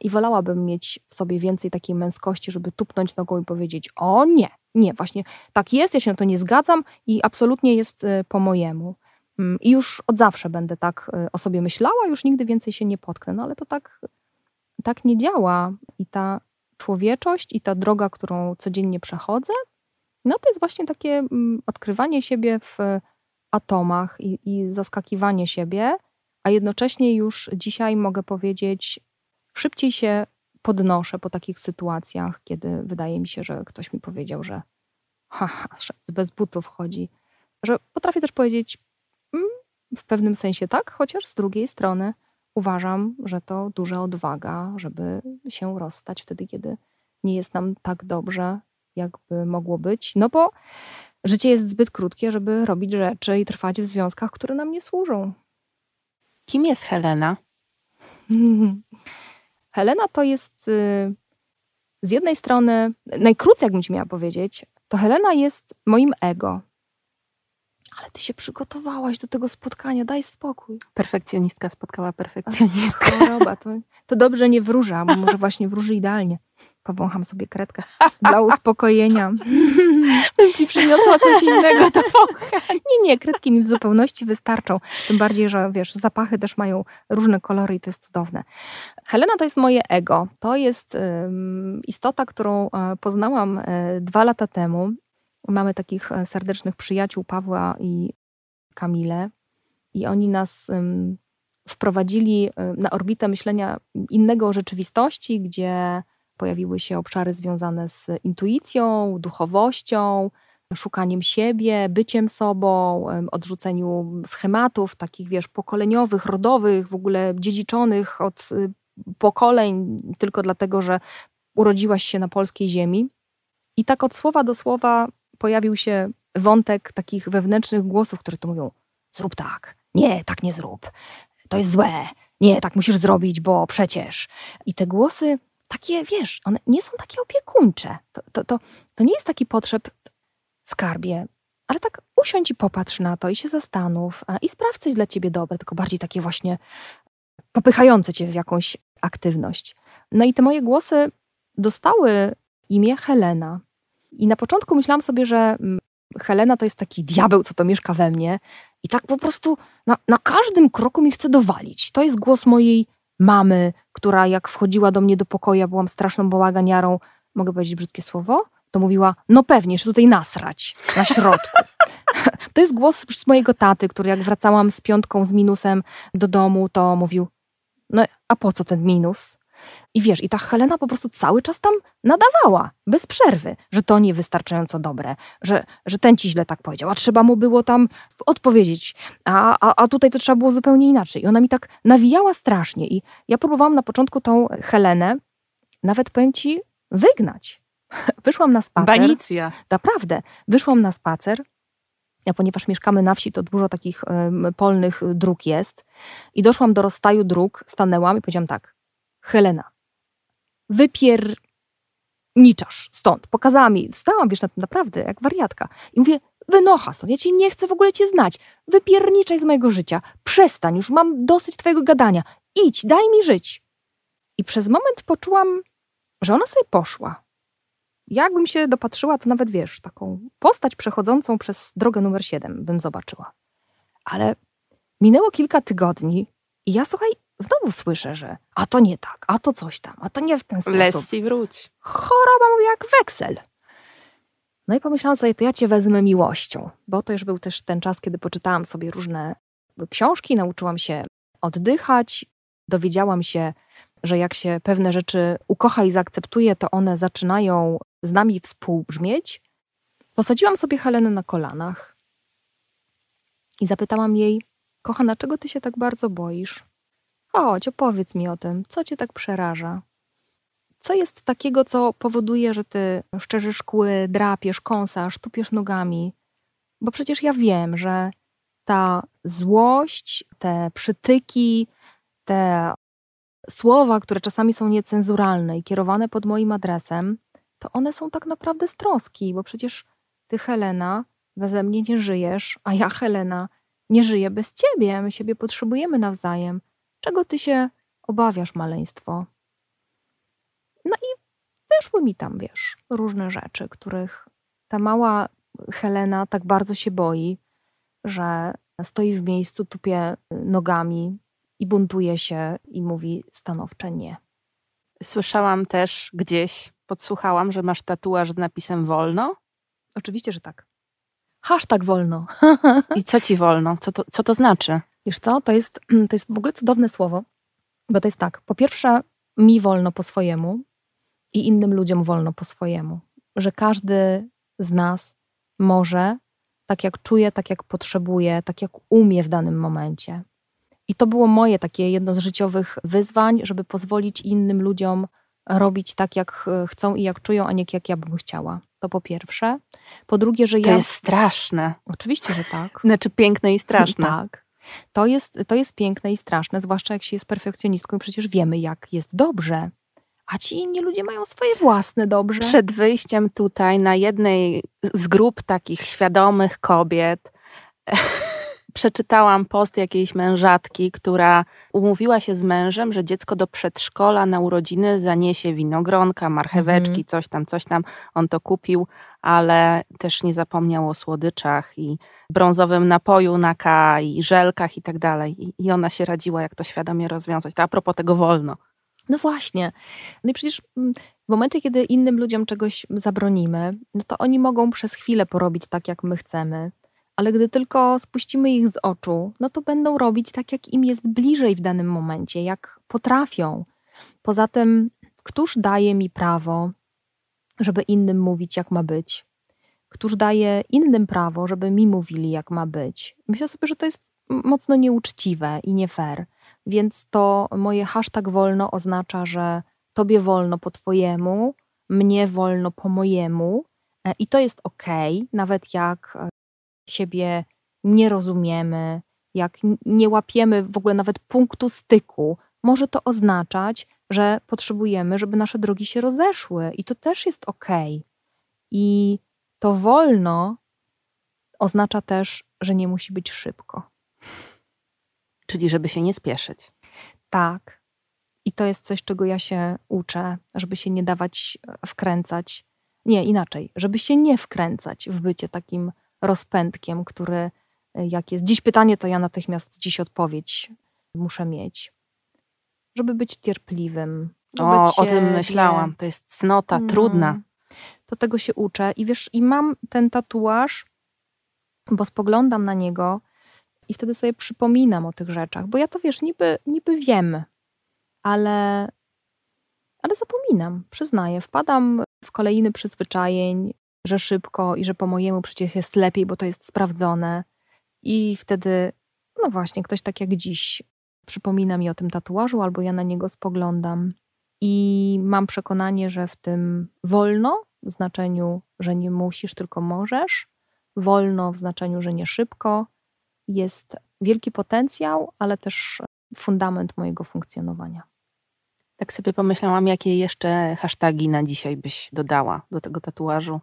I wolałabym mieć w sobie więcej takiej męskości, żeby tupnąć nogą i powiedzieć: O nie, nie, właśnie tak jest, ja się na to nie zgadzam i absolutnie jest y, po mojemu. Mm, I już od zawsze będę tak y, o sobie myślała, już nigdy więcej się nie potknę. No ale to tak, tak nie działa. I ta człowieczość i ta droga, którą codziennie przechodzę, no to jest właśnie takie mm, odkrywanie siebie w atomach i, i zaskakiwanie siebie, a jednocześnie już dzisiaj mogę powiedzieć, szybciej się podnoszę po takich sytuacjach, kiedy wydaje mi się, że ktoś mi powiedział, że haha, bez butów chodzi. Że potrafię też powiedzieć, Mm, w pewnym sensie tak, chociaż z drugiej strony uważam, że to duża odwaga, żeby się rozstać wtedy, kiedy nie jest nam tak dobrze, jakby mogło być. No bo życie jest zbyt krótkie, żeby robić rzeczy i trwać w związkach, które nam nie służą. Kim jest Helena? [laughs] Helena to jest y, z jednej strony, najkrócej jakbym ci miała powiedzieć, to Helena jest moim ego. Ale ty się przygotowałaś do tego spotkania, daj spokój. Perfekcjonistka spotkała perfekcjonistkę. Choroba, to, to dobrze nie wróża, bo może właśnie wróży idealnie. Powącham sobie kredkę dla uspokojenia. Bym ci przyniosła coś innego do wąchania. Nie, nie, kredki mi w zupełności wystarczą. Tym bardziej, że wiesz, zapachy też mają różne kolory i to jest cudowne. Helena to jest moje ego. To jest um, istota, którą e, poznałam e, dwa lata temu. Mamy takich e, serdecznych przyjaciół, Pawła i Kamilę. I oni nas wprowadzili na orbitę myślenia innego o rzeczywistości, gdzie pojawiły się obszary związane z intuicją, duchowością, szukaniem siebie, byciem sobą, odrzuceniu schematów takich, wiesz, pokoleniowych, rodowych, w ogóle dziedziczonych od y, pokoleń, tylko dlatego, że urodziłaś się na polskiej ziemi. I tak od słowa do słowa pojawił się wątek takich wewnętrznych głosów, które to mówią: zrób tak, nie, tak nie zrób, to jest złe, nie, tak musisz zrobić, bo przecież. I te głosy takie, wiesz, one nie są takie opiekuńcze. To, to, to, to nie jest taki potrzeb skarbie, ale tak usiądź i popatrz na to i się zastanów i sprawdź coś dla ciebie dobre, tylko bardziej takie właśnie popychające cię w jakąś aktywność. No i te moje głosy dostały imię Helena. I na początku myślałam sobie, że mm, Helena to jest taki diabeł, co to mieszka we mnie. I tak po prostu na, na każdym kroku mi chce dowalić. To jest głos mojej mamy, która jak wchodziła do mnie do pokoju, ja byłam straszną bałaganiarą, mogę powiedzieć brzydkie słowo, to mówiła, no pewnie, że tutaj nasrać na środku. [laughs] to jest głos z mojego taty, który jak wracałam z piątką, z minusem do domu, to mówił, no a po co ten minus? I wiesz, i ta Helena po prostu cały czas tam nadawała, bez przerwy, że to niewystarczająco dobre, że, że ten ci źle tak powiedział, a trzeba mu było tam odpowiedzieć, a, a, a tutaj to trzeba było zupełnie inaczej. I ona mi tak nawijała strasznie. I ja próbowałam na początku tą Helenę, nawet powiem ci, wygnać. [laughs] Wyszłam na spacer. Banicja. Naprawdę. Wyszłam na spacer, a ponieważ mieszkamy na wsi, to dużo takich polnych dróg jest. I doszłam do rozstaju dróg, stanęłam i powiedziałam tak, Helena, wypierniczasz stąd. Pokazała mi, stałam, wiesz, na tym naprawdę, jak wariatka. I mówię, wynocha stąd, ja cię nie chcę w ogóle cię znać. Wypierniczaj z mojego życia. Przestań, już mam dosyć twojego gadania. Idź, daj mi żyć. I przez moment poczułam, że ona sobie poszła. Jakbym się dopatrzyła, to nawet, wiesz, taką postać przechodzącą przez drogę numer 7 bym zobaczyła. Ale minęło kilka tygodni i ja, słuchaj, znowu słyszę, że a to nie tak, a to coś tam, a to nie w ten sposób. Lesc i wróć. Choroba mówi jak weksel. No i pomyślałam sobie, to ja cię wezmę miłością, bo to już był też ten czas, kiedy poczytałam sobie różne książki, nauczyłam się oddychać, dowiedziałam się, że jak się pewne rzeczy ukocha i zaakceptuje, to one zaczynają z nami współbrzmieć. Posadziłam sobie Helenę na kolanach i zapytałam jej, kochana, czego ty się tak bardzo boisz? Chodź, opowiedz mi o tym, co cię tak przeraża. Co jest takiego, co powoduje, że ty szczerzysz kły, drapiesz, kąsasz, tupiesz nogami? Bo przecież ja wiem, że ta złość, te przytyki, te słowa, które czasami są niecenzuralne i kierowane pod moim adresem, to one są tak naprawdę z troski, bo przecież ty, Helena, beze mnie nie żyjesz, a ja, Helena, nie żyję bez ciebie. My siebie potrzebujemy nawzajem. Czego ty się obawiasz, maleństwo? No i wyszły mi tam, wiesz, różne rzeczy, których ta mała Helena tak bardzo się boi, że stoi w miejscu, tupie nogami i buntuje się i mówi stanowcze nie. Słyszałam też gdzieś, podsłuchałam, że masz tatuaż z napisem wolno? Oczywiście, że tak. Hashtag wolno. [laughs] I co ci wolno? Co to, co to znaczy? Wiesz co, to jest, [clears throat] to jest w ogóle cudowne słowo, bo to jest tak, po pierwsze mi wolno po swojemu i innym ludziom wolno po swojemu. Że każdy z nas może, tak jak czuje, tak jak potrzebuje, tak jak umie w danym momencie. I to było moje takie jedno z życiowych wyzwań, żeby pozwolić innym ludziom robić tak, jak chcą i jak czują, a nie jak ja bym chciała. To po pierwsze. Po drugie, że to ja. To jest straszne. Oczywiście, że tak. Znaczy piękne i straszne. tak. To jest, to jest piękne i straszne, zwłaszcza jak się jest perfekcjonistką i przecież wiemy, jak jest dobrze. A ci inni ludzie mają swoje własne dobrze. Przed wyjściem tutaj na jednej z grup takich świadomych kobiet [laughs] przeczytałam post jakiejś mężatki, która umówiła się z mężem, że dziecko do przedszkola na urodziny zaniesie winogronka, marcheweczki, mhm. coś tam, coś tam. On to kupił, ale też nie zapomniał o słodyczach i brązowym napoju na K i żelkach i tak dalej. I ona się radziła, jak to świadomie rozwiązać. To a propos tego wolno. No właśnie. No i przecież mm, w momencie, kiedy innym ludziom czegoś zabronimy, no to oni mogą przez chwilę porobić tak, jak my chcemy ale gdy tylko spuścimy ich z oczu, no to będą robić tak, jak im jest bliżej w danym momencie, jak potrafią. Poza tym, któż daje mi prawo, żeby innym mówić, jak ma być? Któż daje innym prawo, żeby mi mówili, jak ma być? Myślę sobie, że to jest mocno nieuczciwe i nie fair. Więc to moje hashtag wolno oznacza, że tobie wolno po twojemu, mnie wolno po mojemu. E, I to jest ok, nawet jak siebie nie rozumiemy, jak nie łapiemy w ogóle nawet punktu styku, może to oznaczać, że potrzebujemy, żeby nasze drogi się rozeszły i to też jest ok. I to wolno oznacza też, że nie musi być szybko. Czyli żeby się nie spieszyć. Tak. I to jest coś, czego ja się uczę, żeby się nie dawać wkręcać. Nie, inaczej, żeby się nie wkręcać w bycie takim rozpędkiem, który e, jak jest dziś pytanie, to ja natychmiast dziś odpowiedź muszę mieć. Żeby być cierpliwym. O, o tym myślałam. To jest cnota, no, trudna. To tego się uczę. I wiesz, i mam ten tatuaż, bo spoglądam na niego i wtedy sobie przypominam o tych rzeczach. Bo ja to wiesz, niby, niby wiem, ale, ale zapominam, przyznaję. Wpadam w kolejny przyzwyczajeń, że szybko i że po mojemu przecież jest lepiej, bo to jest sprawdzone. I wtedy, no właśnie, ktoś tak jak dziś przypomina mi o tym tatuażu, albo ja na niego spoglądam. I mam przekonanie, że w tym wolno, w znaczeniu, że nie musisz, tylko możesz, wolno w znaczeniu, że nie szybko, jest wielki potencjał, ale też fundament mojego funkcjonowania. Tak sobie pomyślałam, jakie jeszcze hasztagi na dzisiaj byś dodała do tego tatuażu?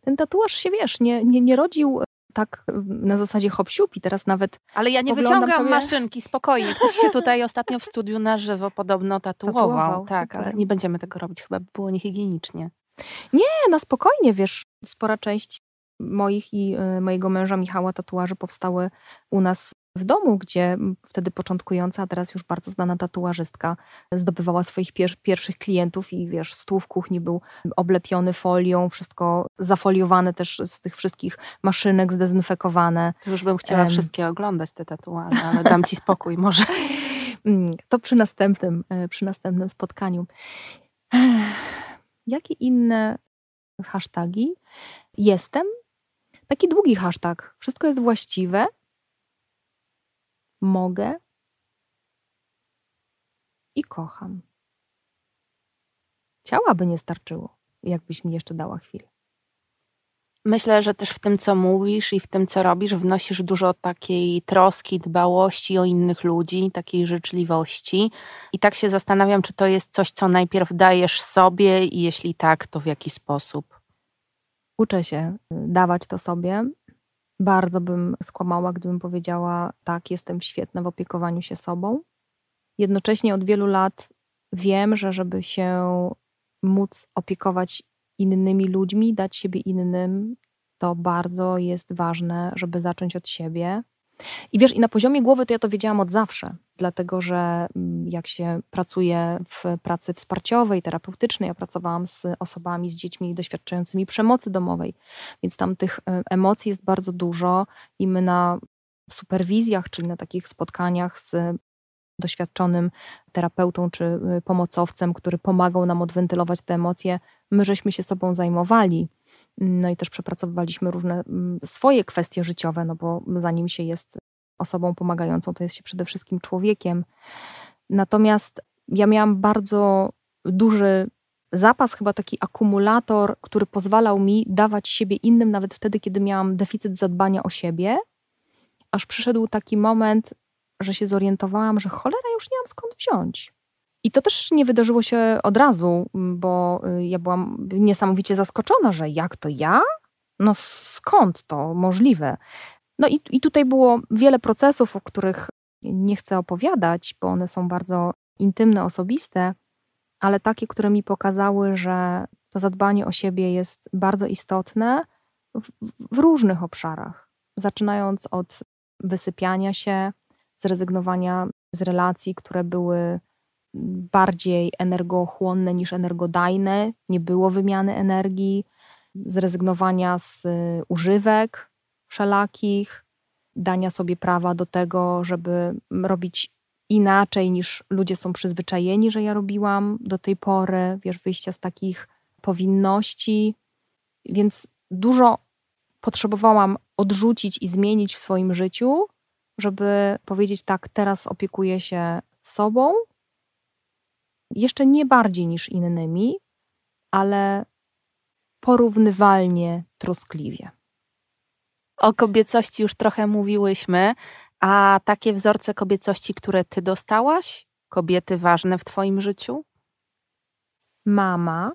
Ten tatuaż się, wiesz, nie, nie, nie rodził tak na zasadzie hop i teraz nawet. Ale ja nie wyciągam sobie... maszynki, spokojnie. Ktoś się tutaj ostatnio w studiu na żywo podobno tatuował. tatuował tak, super. ale nie będziemy tego robić, chyba by było niehigienicznie. Nie, na spokojnie, wiesz, spora część moich i y, mojego męża Michała tatuaży powstały u nas w domu, gdzie wtedy początkująca, a teraz już bardzo znana tatuażystka zdobywała swoich pier pierwszych klientów i wiesz, stół w kuchni był oblepiony folią, wszystko zafoliowane też z tych wszystkich maszynek, zdezynfekowane. To już bym chciała um. wszystkie oglądać te tatuaże, ale dam ci spokój może. [laughs] Mm, to przy następnym, e, przy następnym spotkaniu. Jakie inne hasztagi? Jestem. Taki długi hashtag. Wszystko jest właściwe mogę i kocham. Ciała by nie starczyło, jakbyś mi jeszcze dała chwilę. Myślę, że też w tym, co mówisz i w tym, co robisz, wnosisz dużo takiej troski, dbałości o innych ludzi, takiej życzliwości. I tak się zastanawiam, czy to jest coś, co najpierw dajesz sobie, i jeśli tak, to w jaki sposób? Uczę się dawać to sobie, bardzo bym skłamała, gdybym powiedziała: Tak, jestem świetna w opiekowaniu się sobą. Jednocześnie od wielu lat wiem, że żeby się móc opiekować innymi ludźmi, dać siebie innym, to bardzo jest ważne, żeby zacząć od siebie, i wiesz, i na poziomie głowy to ja to wiedziałam od zawsze, dlatego że mm, jak się pracuje w pracy wsparciowej, terapeutycznej, ja pracowałam z osobami, z dziećmi doświadczającymi przemocy domowej, więc tam tych e, emocji jest bardzo dużo i my na superwizjach, czyli na takich spotkaniach z doświadczonym terapeutą czy y, pomocowcem, który pomagał nam odwentylować te emocje, my żeśmy się sobą zajmowali. No i też przepracowywaliśmy różne mm, swoje kwestie życiowe, no bo zanim się jest osobą pomagającą, to jest się przede wszystkim człowiekiem. Natomiast ja miałam bardzo duży zapas, chyba taki akumulator, który pozwalał mi dawać siebie innym, nawet wtedy, kiedy miałam deficyt zadbania o siebie, aż przyszedł taki moment, że się zorientowałam, że cholera już nie mam skąd wziąć. I to też nie wydarzyło się od razu, bo y, ja byłam niesamowicie zaskoczona, że jak to ja? No skąd to możliwe? No i, i tutaj było wiele procesów, o których nie chcę opowiadać, bo one są bardzo intymne, osobiste, ale takie, które mi pokazały, że to zadbanie o siebie jest bardzo istotne w, w różnych obszarach. Zaczynając od wysypiania się, zrezygnowania z relacji, które były bardziej energochłonne niż energodajne, nie było wymiany energii, zrezygnowania z używek wszelakich, dania sobie prawa do tego, żeby robić inaczej niż ludzie są przyzwyczajeni, że ja robiłam do tej pory, wiesz, wyjścia z takich powinności. Więc dużo potrzebowałam odrzucić i zmienić w swoim życiu, żeby powiedzieć tak, teraz opiekuję się sobą, jeszcze nie bardziej niż innymi, ale porównywalnie troskliwie. O kobiecości już trochę mówiłyśmy, a takie wzorce kobiecości, które ty dostałaś, kobiety ważne w twoim życiu? Mama,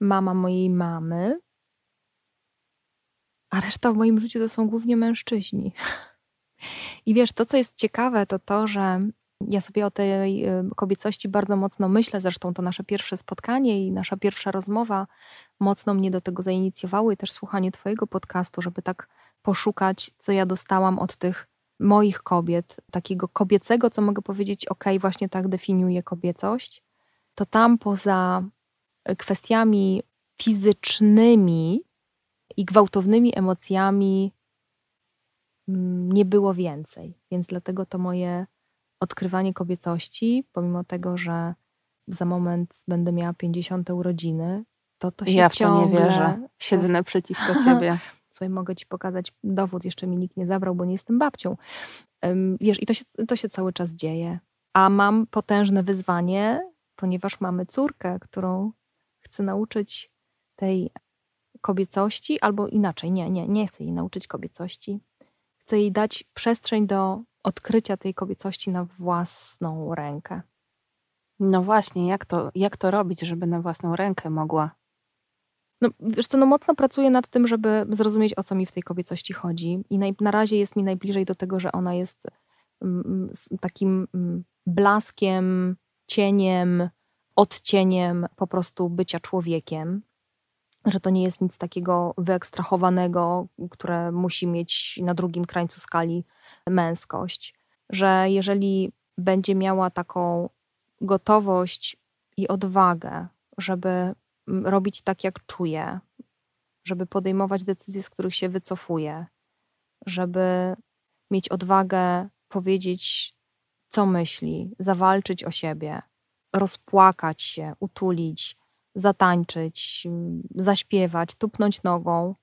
mama mojej mamy, a reszta w moim życiu to są głównie mężczyźni. [laughs] I wiesz, to co jest ciekawe, to to, że ja sobie o tej y, kobiecości bardzo mocno myślę, zresztą to nasze pierwsze spotkanie i nasza pierwsza rozmowa mocno mnie do tego zainicjowały, też słuchanie Twojego podcastu, żeby tak poszukać, co ja dostałam od tych moich kobiet, takiego kobiecego, co mogę powiedzieć, ok, właśnie tak definiuje kobiecość, to tam poza kwestiami fizycznymi i gwałtownymi emocjami mm, nie było więcej. Więc dlatego to moje odkrywanie kobiecości, pomimo tego, że za moment będę miała 50 urodziny, to to się ja w ciągle... to nie wierzę. [laughs] Siedzę naprzeciwko ciebie. [laughs] Słuchaj, mogę ci pokazać dowód, jeszcze mi nikt nie zabrał, bo nie jestem babcią. Wiesz, i to się, to się cały czas dzieje. A mam potężne wyzwanie, ponieważ mamy córkę, którą chcę nauczyć tej kobiecości, albo inaczej, nie, nie, nie chcę jej nauczyć kobiecości. Chcę jej dać przestrzeń do odkrycia tej kobiecości na własną rękę. No właśnie, jak to, jak to robić, żeby na własną rękę mogła? No, wiesz co, no mocno pracuję nad tym, żeby zrozumieć, o co mi w tej kobiecości chodzi. I naj, na razie jest mi najbliżej do tego, że ona jest mm, takim mm, blaskiem, cieniem, odcieniem po prostu bycia człowiekiem. Że to nie jest nic takiego wyekstrahowanego, które musi mieć na drugim krańcu skali męskość. Że jeżeli będzie miała taką gotowość i odwagę, żeby robić tak, jak czuje, żeby podejmować decyzje, z których się wycofuje, żeby mieć odwagę powiedzieć, co myśli, zawalczyć o siebie, rozpłakać się, utulić, zatańczyć, zaśpiewać, tupnąć nogą,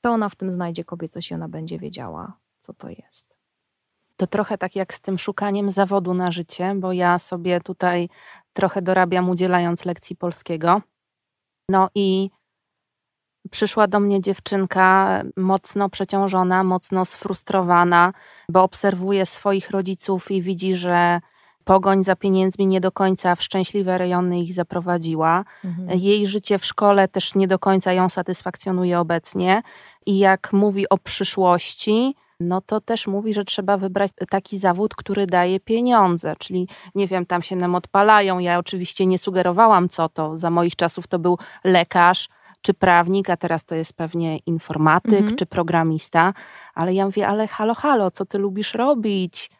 to ona w tym znajdzie kobiecość i ona będzie wiedziała, co to jest. To trochę tak jak z tym szukaniem zawodu na życie, bo ja sobie tutaj trochę dorabiam udzielając lekcji polskiego. No i przyszła do mnie dziewczynka mocno przeciążona, mocno sfrustrowana, bo obserwuje swoich rodziców i widzi, że pogoń za pieniędzmi nie do końca w szczęśliwe rejony ich zaprowadziła. Mhm. Jej życie w szkole też nie do końca ją satysfakcjonuje obecnie. I jak mówi o przyszłości, no to też mówi, że trzeba wybrać taki zawód, który daje pieniądze, czyli nie wiem, tam się nam odpalają. Ja oczywiście nie sugerowałam, co to. Za moich czasów to był lekarz czy prawnik, a teraz to jest pewnie informatyk mhm. czy programista, ale ja mówię, ale halo, halo, co ty lubisz robić?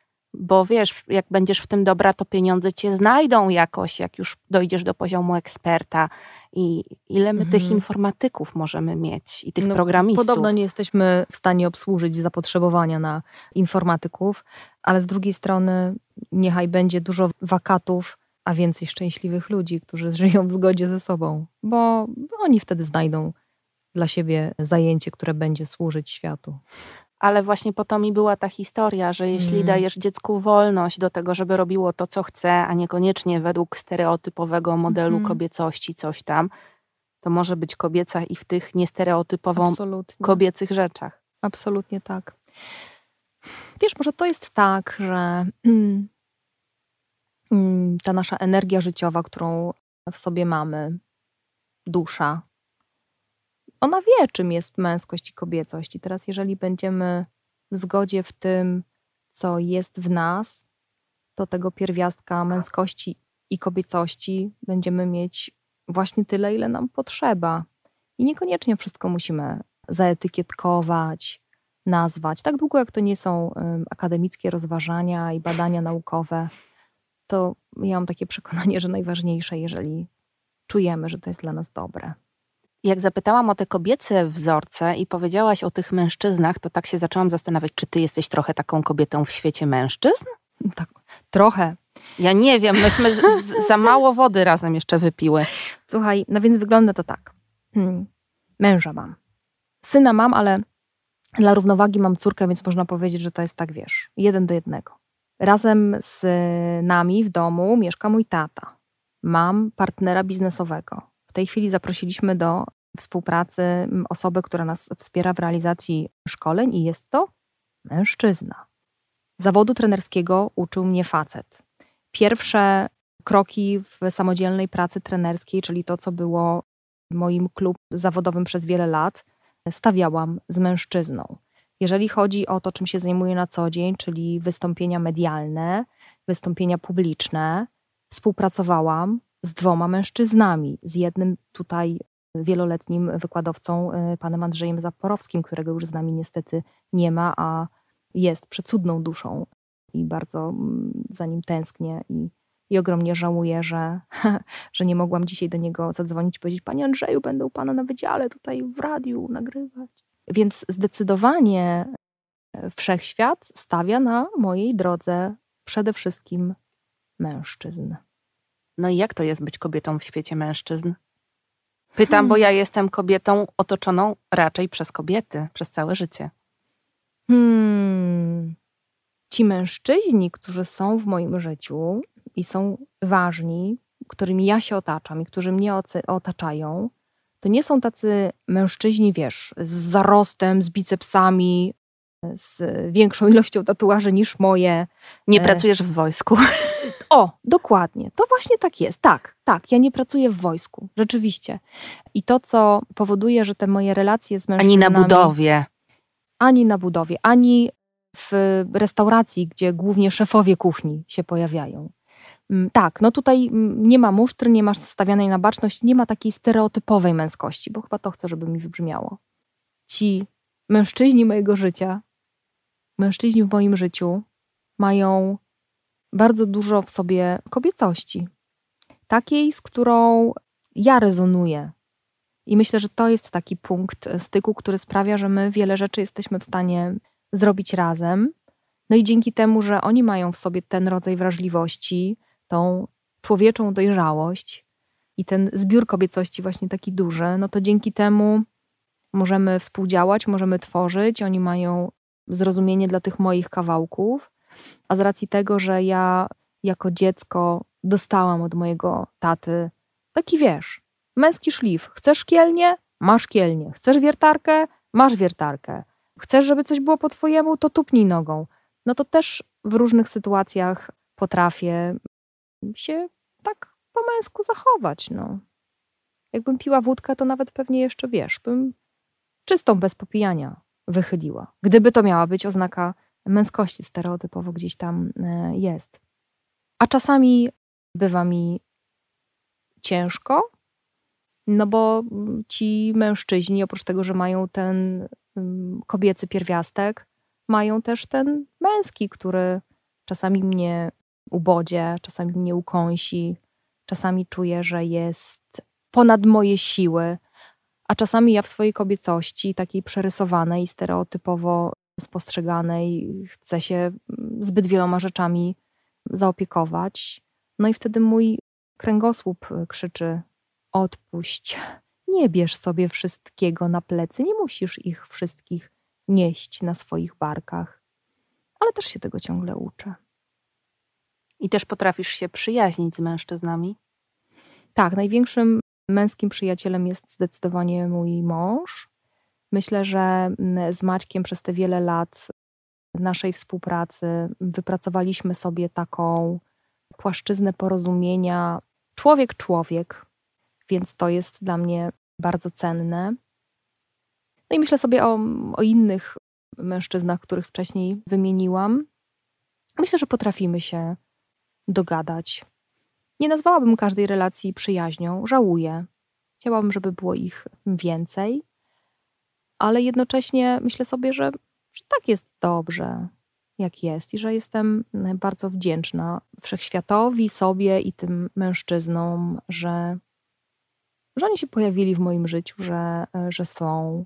Bo wiesz, jak będziesz w tym dobra, to pieniądze cię znajdą jakoś, jak już dojdziesz do poziomu eksperta. I ile my mhm. tych informatyków możemy mieć i tych no, programistów? Podobno nie jesteśmy w stanie obsłużyć zapotrzebowania na informatyków, ale z drugiej strony niechaj będzie dużo wakatów, a więcej szczęśliwych ludzi, którzy żyją w zgodzie ze sobą, bo oni wtedy znajdą dla siebie zajęcie, które będzie służyć światu ale właśnie po to mi była ta historia, że jeśli mm. dajesz dziecku wolność do tego, żeby robiło to, co chce, a niekoniecznie według stereotypowego modelu mm. kobiecości coś tam, to może być kobieca i w tych niestereotypowo Absolutnie. kobiecych rzeczach. Absolutnie tak. Wiesz, może to jest tak, że [clears throat] mm, ta nasza energia życiowa, którą w sobie mamy, dusza, ona wie, czym jest męskość i kobiecość. I teraz, jeżeli będziemy w zgodzie w tym, co jest w nas, to tego pierwiastka męskości i kobiecości będziemy mieć właśnie tyle, ile nam potrzeba. I niekoniecznie wszystko musimy zaetykietkować, nazwać. Tak długo, jak to nie są akademickie rozważania i badania naukowe, to ja mam takie przekonanie, że najważniejsze, jeżeli czujemy, że to jest dla nas dobre. Jak zapytałam o te kobiece wzorce i powiedziałaś o tych mężczyznach, to tak się zaczęłam zastanawiać, czy ty jesteś trochę taką kobietą w świecie mężczyzn? Tak, trochę. Ja nie wiem, myśmy z, z, za mało wody razem jeszcze wypiły. Słuchaj, no więc wygląda to tak. Hmm. Męża mam. Syna mam, ale dla równowagi mam córkę, więc można powiedzieć, że to jest tak, wiesz, jeden do jednego. Razem z nami w domu mieszka mój tata. Mam partnera biznesowego. W tej chwili zaprosiliśmy do współpracy osobę, która nas wspiera w realizacji szkoleń i jest to mężczyzna. Zawodu trenerskiego uczył mnie facet. Pierwsze kroki w samodzielnej pracy trenerskiej, czyli to, co było moim klub zawodowym przez wiele lat, stawiałam z mężczyzną. Jeżeli chodzi o to, czym się zajmuję na co dzień, czyli wystąpienia medialne, wystąpienia publiczne, współpracowałam z dwoma mężczyznami. Z jednym tutaj wieloletnim wykładowcą, y, panem Andrzejem Zaporowskim, którego już z nami niestety nie ma, a jest przecudną duszą i bardzo mm, za nim tęsknię i, i ogromnie żałuję, że, [laughs] że nie mogłam dzisiaj do niego zadzwonić i powiedzieć: Panie Andrzeju, będę u pana na wydziale tutaj w radiu nagrywać. Więc zdecydowanie e, wszechświat stawia na mojej drodze przede wszystkim mężczyzn. No i jak to jest być kobietą w świecie mężczyzn? Pytam, hmm. bo ja jestem kobietą otoczoną raczej przez kobiety przez całe życie. Hmm. Ci mężczyźni, którzy są w moim życiu i są ważni, którymi ja się otaczam i którzy mnie otaczają, to nie są tacy mężczyźni, wiesz, z zarostem, z bicepsami, z większą ilością tatuaży niż moje. Nie e, pracujesz w wojsku. [laughs] O, dokładnie. To właśnie tak jest. Tak, tak. Ja nie pracuję w wojsku. Rzeczywiście. I to, co powoduje, że te moje relacje z mężczyznami... Ani na budowie. Ani na budowie, ani w restauracji, gdzie głównie szefowie kuchni się pojawiają. Mm, tak, no tutaj mm, nie ma musztry, nie ma stawianej na baczność, nie ma takiej stereotypowej męskości, bo chyba to chcę, żeby mi wybrzmiało. Ci mężczyźni mojego życia, mężczyźni w moim życiu mają bardzo dużo w sobie kobiecości. Takiej, z którą ja rezonuję. I myślę, że to jest taki punkt styku, który sprawia, że my wiele rzeczy jesteśmy w stanie zrobić razem. No i dzięki temu, że oni mają w sobie ten rodzaj wrażliwości, tą człowieczą dojrzałość i ten zbiór kobiecości właśnie taki duży, no to dzięki temu możemy współdziałać, możemy tworzyć. Oni mają zrozumienie dla tych moich kawałków, a z racji tego, że ja jako dziecko dostałam od mojego taty taki wiesz, męski szlif. Chcesz kielnie? Masz kielnie. Chcesz wiertarkę? Masz wiertarkę. Chcesz, żeby coś było po twojemu? To tupnij nogą. No to też w różnych sytuacjach potrafię się tak po męsku zachować. No. Jakbym piła wódkę, to nawet pewnie jeszcze wiesz, bym czystą bez popijania wychyliła. Gdyby to miała być oznaka męskości, stereotypowo gdzieś tam e, jest. A czasami bywa mi ciężko, no bo ci mężczyźni, oprócz tego, że mają ten mm, kobiecy pierwiastek, mają też ten męski, który czasami mnie ubodzie, czasami mnie ukąsi, czasami czuję, że jest ponad moje siły, a czasami ja w swojej kobiecości, takiej przerysowanej, stereotypowo spostrzeganej, chcę się mm, zbyt wieloma rzeczami zaopiekować. No i wtedy mój kręgosłup y, krzyczy: odpuść, nie bierz sobie wszystkiego na plecy, nie musisz ich wszystkich nieść na swoich barkach. Ale też się tego ciągle uczę. I też potrafisz się przyjaźnić z mężczyznami? Tak, największym męskim przyjacielem jest zdecydowanie mój mąż. Myślę, że mm, z Maćkiem przez te wiele lat naszej współpracy wypracowaliśmy sobie taką płaszczyznę porozumienia człowiek-człowiek, więc to jest dla mnie bardzo cenne. No i myślę sobie o, o innych mężczyznach, których wcześniej wymieniłam. Myślę, że potrafimy się dogadać. Nie nazwałabym każdej relacji przyjaźnią, żałuję. Chciałabym, żeby było ich więcej, ale jednocześnie myślę sobie, że, że tak jest dobrze, jak jest, i że jestem bardzo wdzięczna wszechświatowi, sobie i tym mężczyznom, że, że oni się pojawili w moim życiu, że, że są,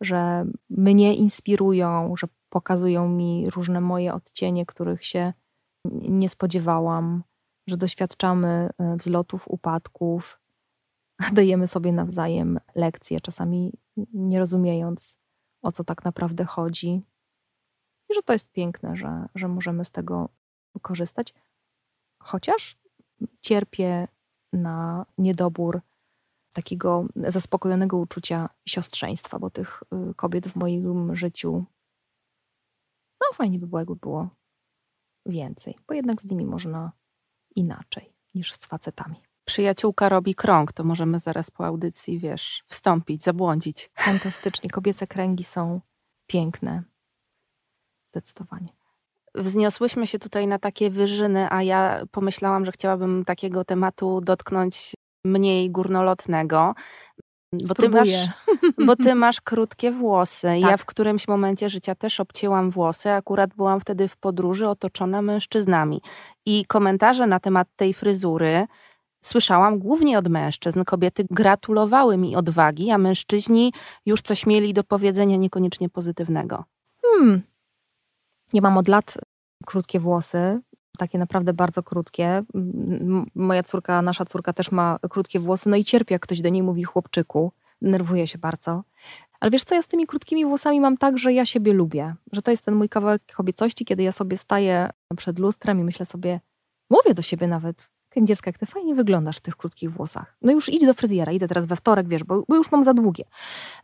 że mnie inspirują, że pokazują mi różne moje odcienie, których się nie spodziewałam, że doświadczamy e, wzlotów, upadków, [laughs] dajemy sobie nawzajem lekcje, czasami nie rozumiejąc, o co tak naprawdę chodzi. I że to jest piękne, że, że możemy z tego korzystać, chociaż cierpię na niedobór takiego zaspokojonego uczucia siostrzeństwa, bo tych y, kobiet w moim życiu, no fajnie by było, jakby było więcej, bo jednak z nimi można inaczej niż z facetami. Przyjaciółka robi krąg, to możemy zaraz po audycji, wiesz, wstąpić, zabłądzić. Fantastycznie. Kobiece kręgi są piękne. Zdecydowanie. Wzniosłyśmy się tutaj na takie wyżyny, a ja pomyślałam, że chciałabym takiego tematu dotknąć mniej górnolotnego. Bo ty, masz, [laughs] bo ty masz krótkie włosy. Tak. Ja w którymś momencie życia też obcięłam włosy. Akurat byłam wtedy w podróży otoczona mężczyznami. I komentarze na temat tej fryzury słyszałam głównie od mężczyzn. Kobiety gratulowały mi odwagi, a mężczyźni już coś mieli do powiedzenia niekoniecznie pozytywnego. Hmm. Ja mam od lat krótkie włosy, takie naprawdę bardzo krótkie. Moja córka, nasza córka też ma krótkie włosy, no i cierpi, jak ktoś do niej mówi chłopczyku. Nerwuje się bardzo. Ale wiesz co, ja z tymi krótkimi włosami mam tak, że ja siebie lubię. Że to jest ten mój kawałek kobiecości, kiedy ja sobie staję przed lustrem i myślę sobie, mówię do siebie nawet, Kędzierska, jak ty fajnie wyglądasz w tych krótkich włosach. No już idź do fryzjera, idę teraz we wtorek, wiesz, bo, bo, już mam za długie.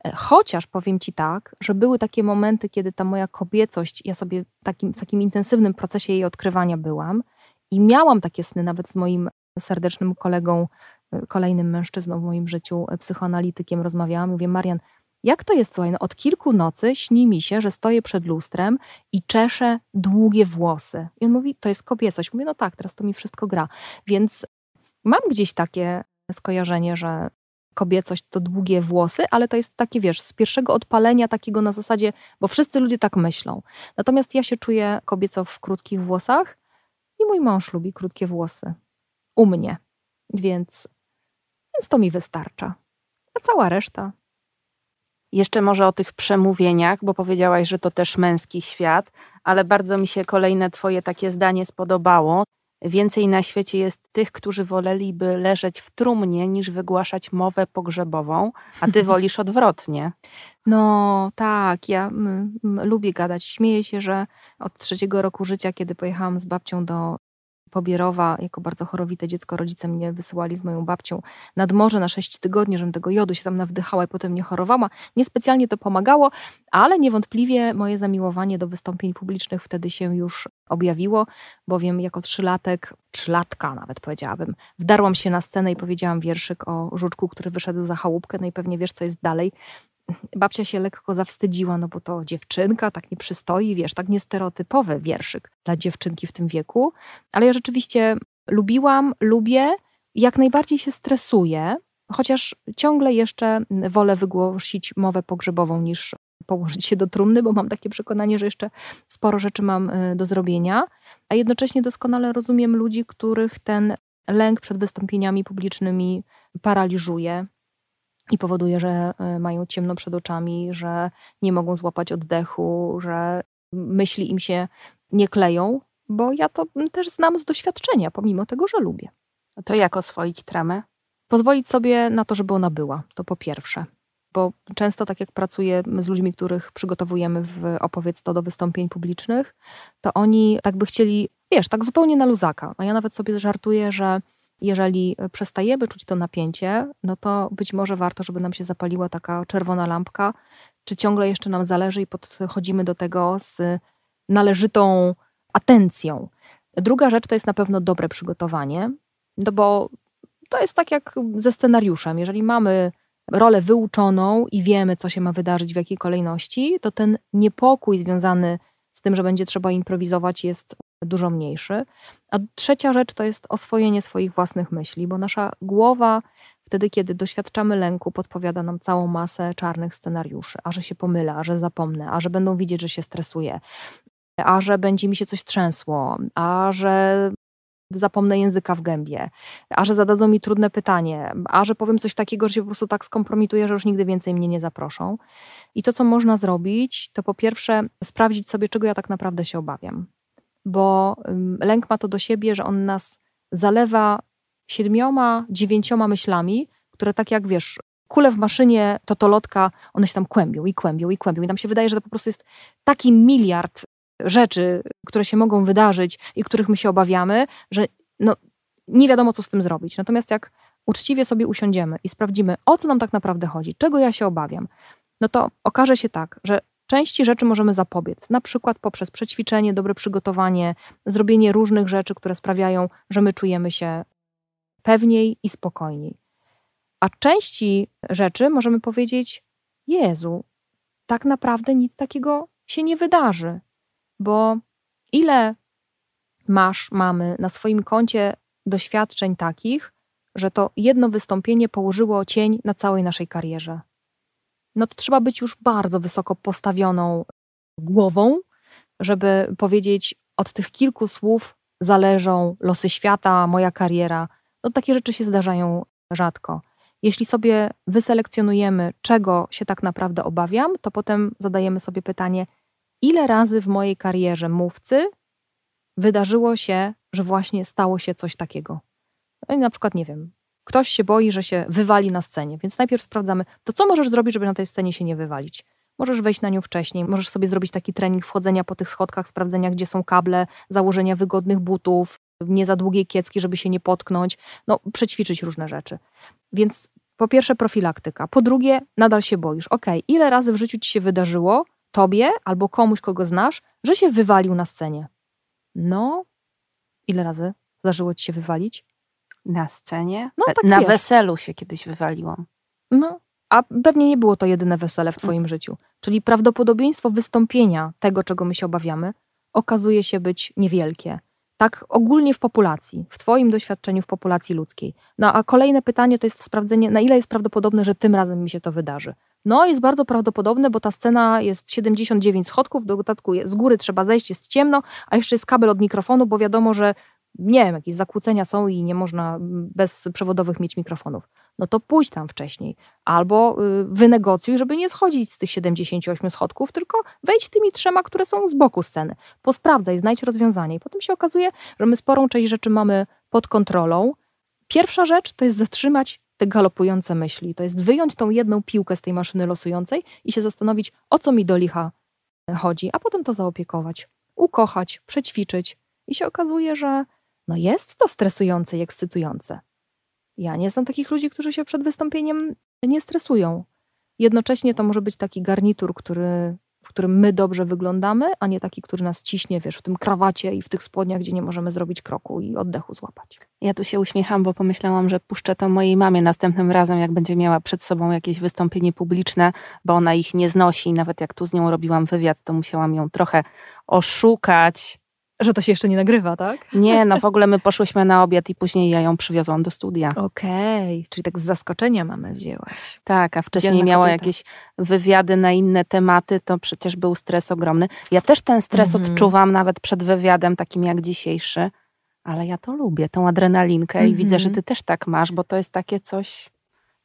E, chociaż powiem ci tak, że były takie momenty, kiedy ta moja kobiecość, ja sobie takim, w takim intensywnym procesie jej odkrywania byłam i miałam takie sny nawet z moim serdecznym kolegą, e, kolejnym mężczyzną w moim życiu, e, psychoanalitykiem rozmawiałam. Mówię, Marian, jak to jest, słuchaj, no od kilku nocy śni mi się, że stoję przed lustrem i czeszę długie włosy. I on mówi, to jest kobiecość. Mówię, no tak, teraz to mi wszystko gra. Więc mam gdzieś takie skojarzenie, że kobiecość to długie włosy, ale to jest takie, wiesz, z pierwszego odpalenia takiego na zasadzie, bo wszyscy ludzie tak myślą. Natomiast ja się czuję kobieco w krótkich włosach i mój mąż lubi krótkie włosy. U mnie. Więc, więc to mi wystarcza. A cała reszta jeszcze może o tych przemówieniach, bo powiedziałaś, że to też męski świat, ale bardzo mi się kolejne Twoje takie zdanie spodobało. Więcej na świecie jest tych, którzy woleliby leżeć w trumnie, niż wygłaszać mowę pogrzebową, a ty [laughs] wolisz odwrotnie. No tak, ja m, m, lubię gadać. Śmieję się, że od trzeciego roku życia, kiedy pojechałam z babcią do Pobierowa, jako bardzo chorowite dziecko, rodzice mnie wysyłali z moją babcią nad morze na 6 tygodni, żebym tego jodu się tam nawdychała i potem nie chorowała. Niespecjalnie to pomagało, ale niewątpliwie moje zamiłowanie do wystąpień publicznych wtedy się już objawiło, bowiem jako trzylatek, trzylatka nawet powiedziałabym, wdarłam się na scenę i powiedziałam wierszyk o żuczku, który wyszedł za chałupkę, no i pewnie wiesz, co jest dalej. Babcia się lekko zawstydziła, no bo to dziewczynka, tak nie przystoi, wiesz, tak niestereotypowy wierszyk dla dziewczynki w tym wieku. Ale ja rzeczywiście lubiłam, lubię, jak najbardziej się stresuję, chociaż ciągle jeszcze wolę wygłosić mowę pogrzebową niż położyć się do trumny, bo mam takie przekonanie, że jeszcze sporo rzeczy mam y, do zrobienia, a jednocześnie doskonale rozumiem ludzi, których ten lęk przed wystąpieniami publicznymi paraliżuje, i powoduje, że e, mają ciemno przed oczami, że nie mogą złapać oddechu, że myśli im się nie kleją, bo ja to też znam z doświadczenia, pomimo tego, że lubię. To jak oswoić tremę? Pozwolić sobie na to, żeby ona była, to po pierwsze. Bo często, tak jak pracuję z ludźmi, których przygotowujemy w opowiedz to do wystąpień publicznych, to oni tak by chcieli, wiesz, tak zupełnie na luzaka. A ja nawet sobie żartuję, że jeżeli przestajemy czuć to napięcie, no to być może warto, żeby nam się zapaliła taka czerwona lampka, czy ciągle jeszcze nam zależy i podchodzimy do tego z należytą atencją. Druga rzecz to jest na pewno dobre przygotowanie, no bo to jest tak jak ze scenariuszem. Jeżeli mamy rolę wyuczoną i wiemy, co się ma wydarzyć, w jakiej kolejności, to ten niepokój związany z tym, że będzie trzeba improwizować, jest dużo mniejszy. A trzecia rzecz to jest oswojenie swoich własnych myśli, bo nasza głowa wtedy, kiedy doświadczamy lęku, podpowiada nam całą masę czarnych scenariuszy, a że się pomylę, a że zapomnę, a że będą widzieć, że się stresuję, a że będzie mi się coś trzęsło, a że zapomnę języka w gębie, a że zadadzą mi trudne pytanie, a że powiem coś takiego, że się po prostu tak skompromituję, że już nigdy więcej mnie nie zaproszą. I to, co można zrobić, to po pierwsze sprawdzić sobie, czego ja tak naprawdę się obawiam. Bo lęk ma to do siebie, że on nas zalewa siedmioma, dziewięcioma myślami, które tak jak wiesz, kule w maszynie, totolotka, one się tam kłębią i kłębią i kłębią. I nam się wydaje, że to po prostu jest taki miliard rzeczy, które się mogą wydarzyć i których my się obawiamy, że no, nie wiadomo, co z tym zrobić. Natomiast jak uczciwie sobie usiądziemy i sprawdzimy, o co nam tak naprawdę chodzi, czego ja się obawiam, no to okaże się tak, że części rzeczy możemy zapobiec, na przykład poprzez przećwiczenie, dobre przygotowanie, zrobienie różnych rzeczy, które sprawiają, że my czujemy się pewniej i spokojniej. A części rzeczy możemy powiedzieć: Jezu, tak naprawdę nic takiego się nie wydarzy, bo ile masz, mamy na swoim koncie doświadczeń takich, że to jedno wystąpienie położyło cień na całej naszej karierze. No to trzeba być już bardzo wysoko postawioną głową, żeby powiedzieć: Od tych kilku słów zależą losy świata, moja kariera. No takie rzeczy się zdarzają rzadko. Jeśli sobie wyselekcjonujemy, czego się tak naprawdę obawiam, to potem zadajemy sobie pytanie, ile razy w mojej karierze mówcy wydarzyło się, że właśnie stało się coś takiego. No i na przykład, nie wiem, ktoś się boi, że się wywali na scenie, więc najpierw sprawdzamy, to co możesz zrobić, żeby na tej scenie się nie wywalić. Możesz wejść na nią wcześniej, możesz sobie zrobić taki trening wchodzenia po tych schodkach, sprawdzenia, gdzie są kable, założenia wygodnych butów, nie za długiej kiecki, żeby się nie potknąć, no przećwiczyć różne rzeczy. Więc po pierwsze profilaktyka, po drugie nadal się boisz. Ok, ile razy w życiu ci się wydarzyło, tobie albo komuś, kogo znasz, że się wywalił na scenie? No, ile razy zdarzyło ci się wywalić? Na scenie? No, tak na wiesz. weselu się kiedyś wywaliłam. No, a pewnie nie było to jedyne wesele w Mm. Twoim życiu. Czyli prawdopodobieństwo wystąpienia tego, czego my się obawiamy, okazuje się być niewielkie. Tak ogólnie w populacji, w Twoim doświadczeniu w populacji ludzkiej. No a kolejne pytanie to jest sprawdzenie, na ile jest prawdopodobne, że tym razem mi się to wydarzy. No, jest bardzo prawdopodobne, bo ta scena jest 79 schodków, do dodatku z góry trzeba zejść, jest ciemno, a jeszcze jest kabel od mikrofonu, bo wiadomo, że nie wiem, jakieś zakłócenia są i nie można bez przewodowych mieć mikrofonów. No to pójdź tam wcześniej. Albo y, wynegocjuj, żeby nie schodzić z tych 78 schodków, tylko wejdź tymi trzema, które są z boku sceny. Posprawdzaj, znajdź rozwiązanie. I potem się okazuje, że my sporą część rzeczy mamy pod kontrolą. Pierwsza rzecz to jest zatrzymać te galopujące myśli. To jest wyjąć tą jedną piłkę z tej maszyny losującej i się zastanowić, o co mi do licha chodzi, a potem to zaopiekować, ukochać, przećwiczyć. I się okazuje, że no jest to stresujące i ekscytujące. Ja nie znam takich ludzi, którzy się przed wystąpieniem nie stresują. Jednocześnie to może być taki garnitur, który, w którym my dobrze wyglądamy, a nie taki, który nas ciśnie, wiesz, w tym krawacie i w tych spodniach, gdzie nie możemy zrobić kroku i oddechu złapać. Ja tu się uśmiecham, bo pomyślałam, że puszczę to mojej mamie następnym razem, jak będzie miała przed sobą jakieś wystąpienie publiczne, bo ona ich nie znosi. Nawet jak tu z nią robiłam wywiad, to musiałam ją trochę oszukać. Że to się jeszcze nie nagrywa, tak? Nie, no w ogóle my poszłyśmy na obiad i później ja ją przywiozłam do studia. Okej, czyli tak z zaskoczenia mamy wzięłaś. Tak, a wcześniej Dzielna miała kobieta. jakieś wywiady na inne tematy, to przecież był stres ogromny. Ja też ten stres Mhm. odczuwam nawet przed wywiadem takim jak dzisiejszy, ale ja to lubię, tą adrenalinkę i widzę, że Mhm. ty też tak masz, bo to jest takie coś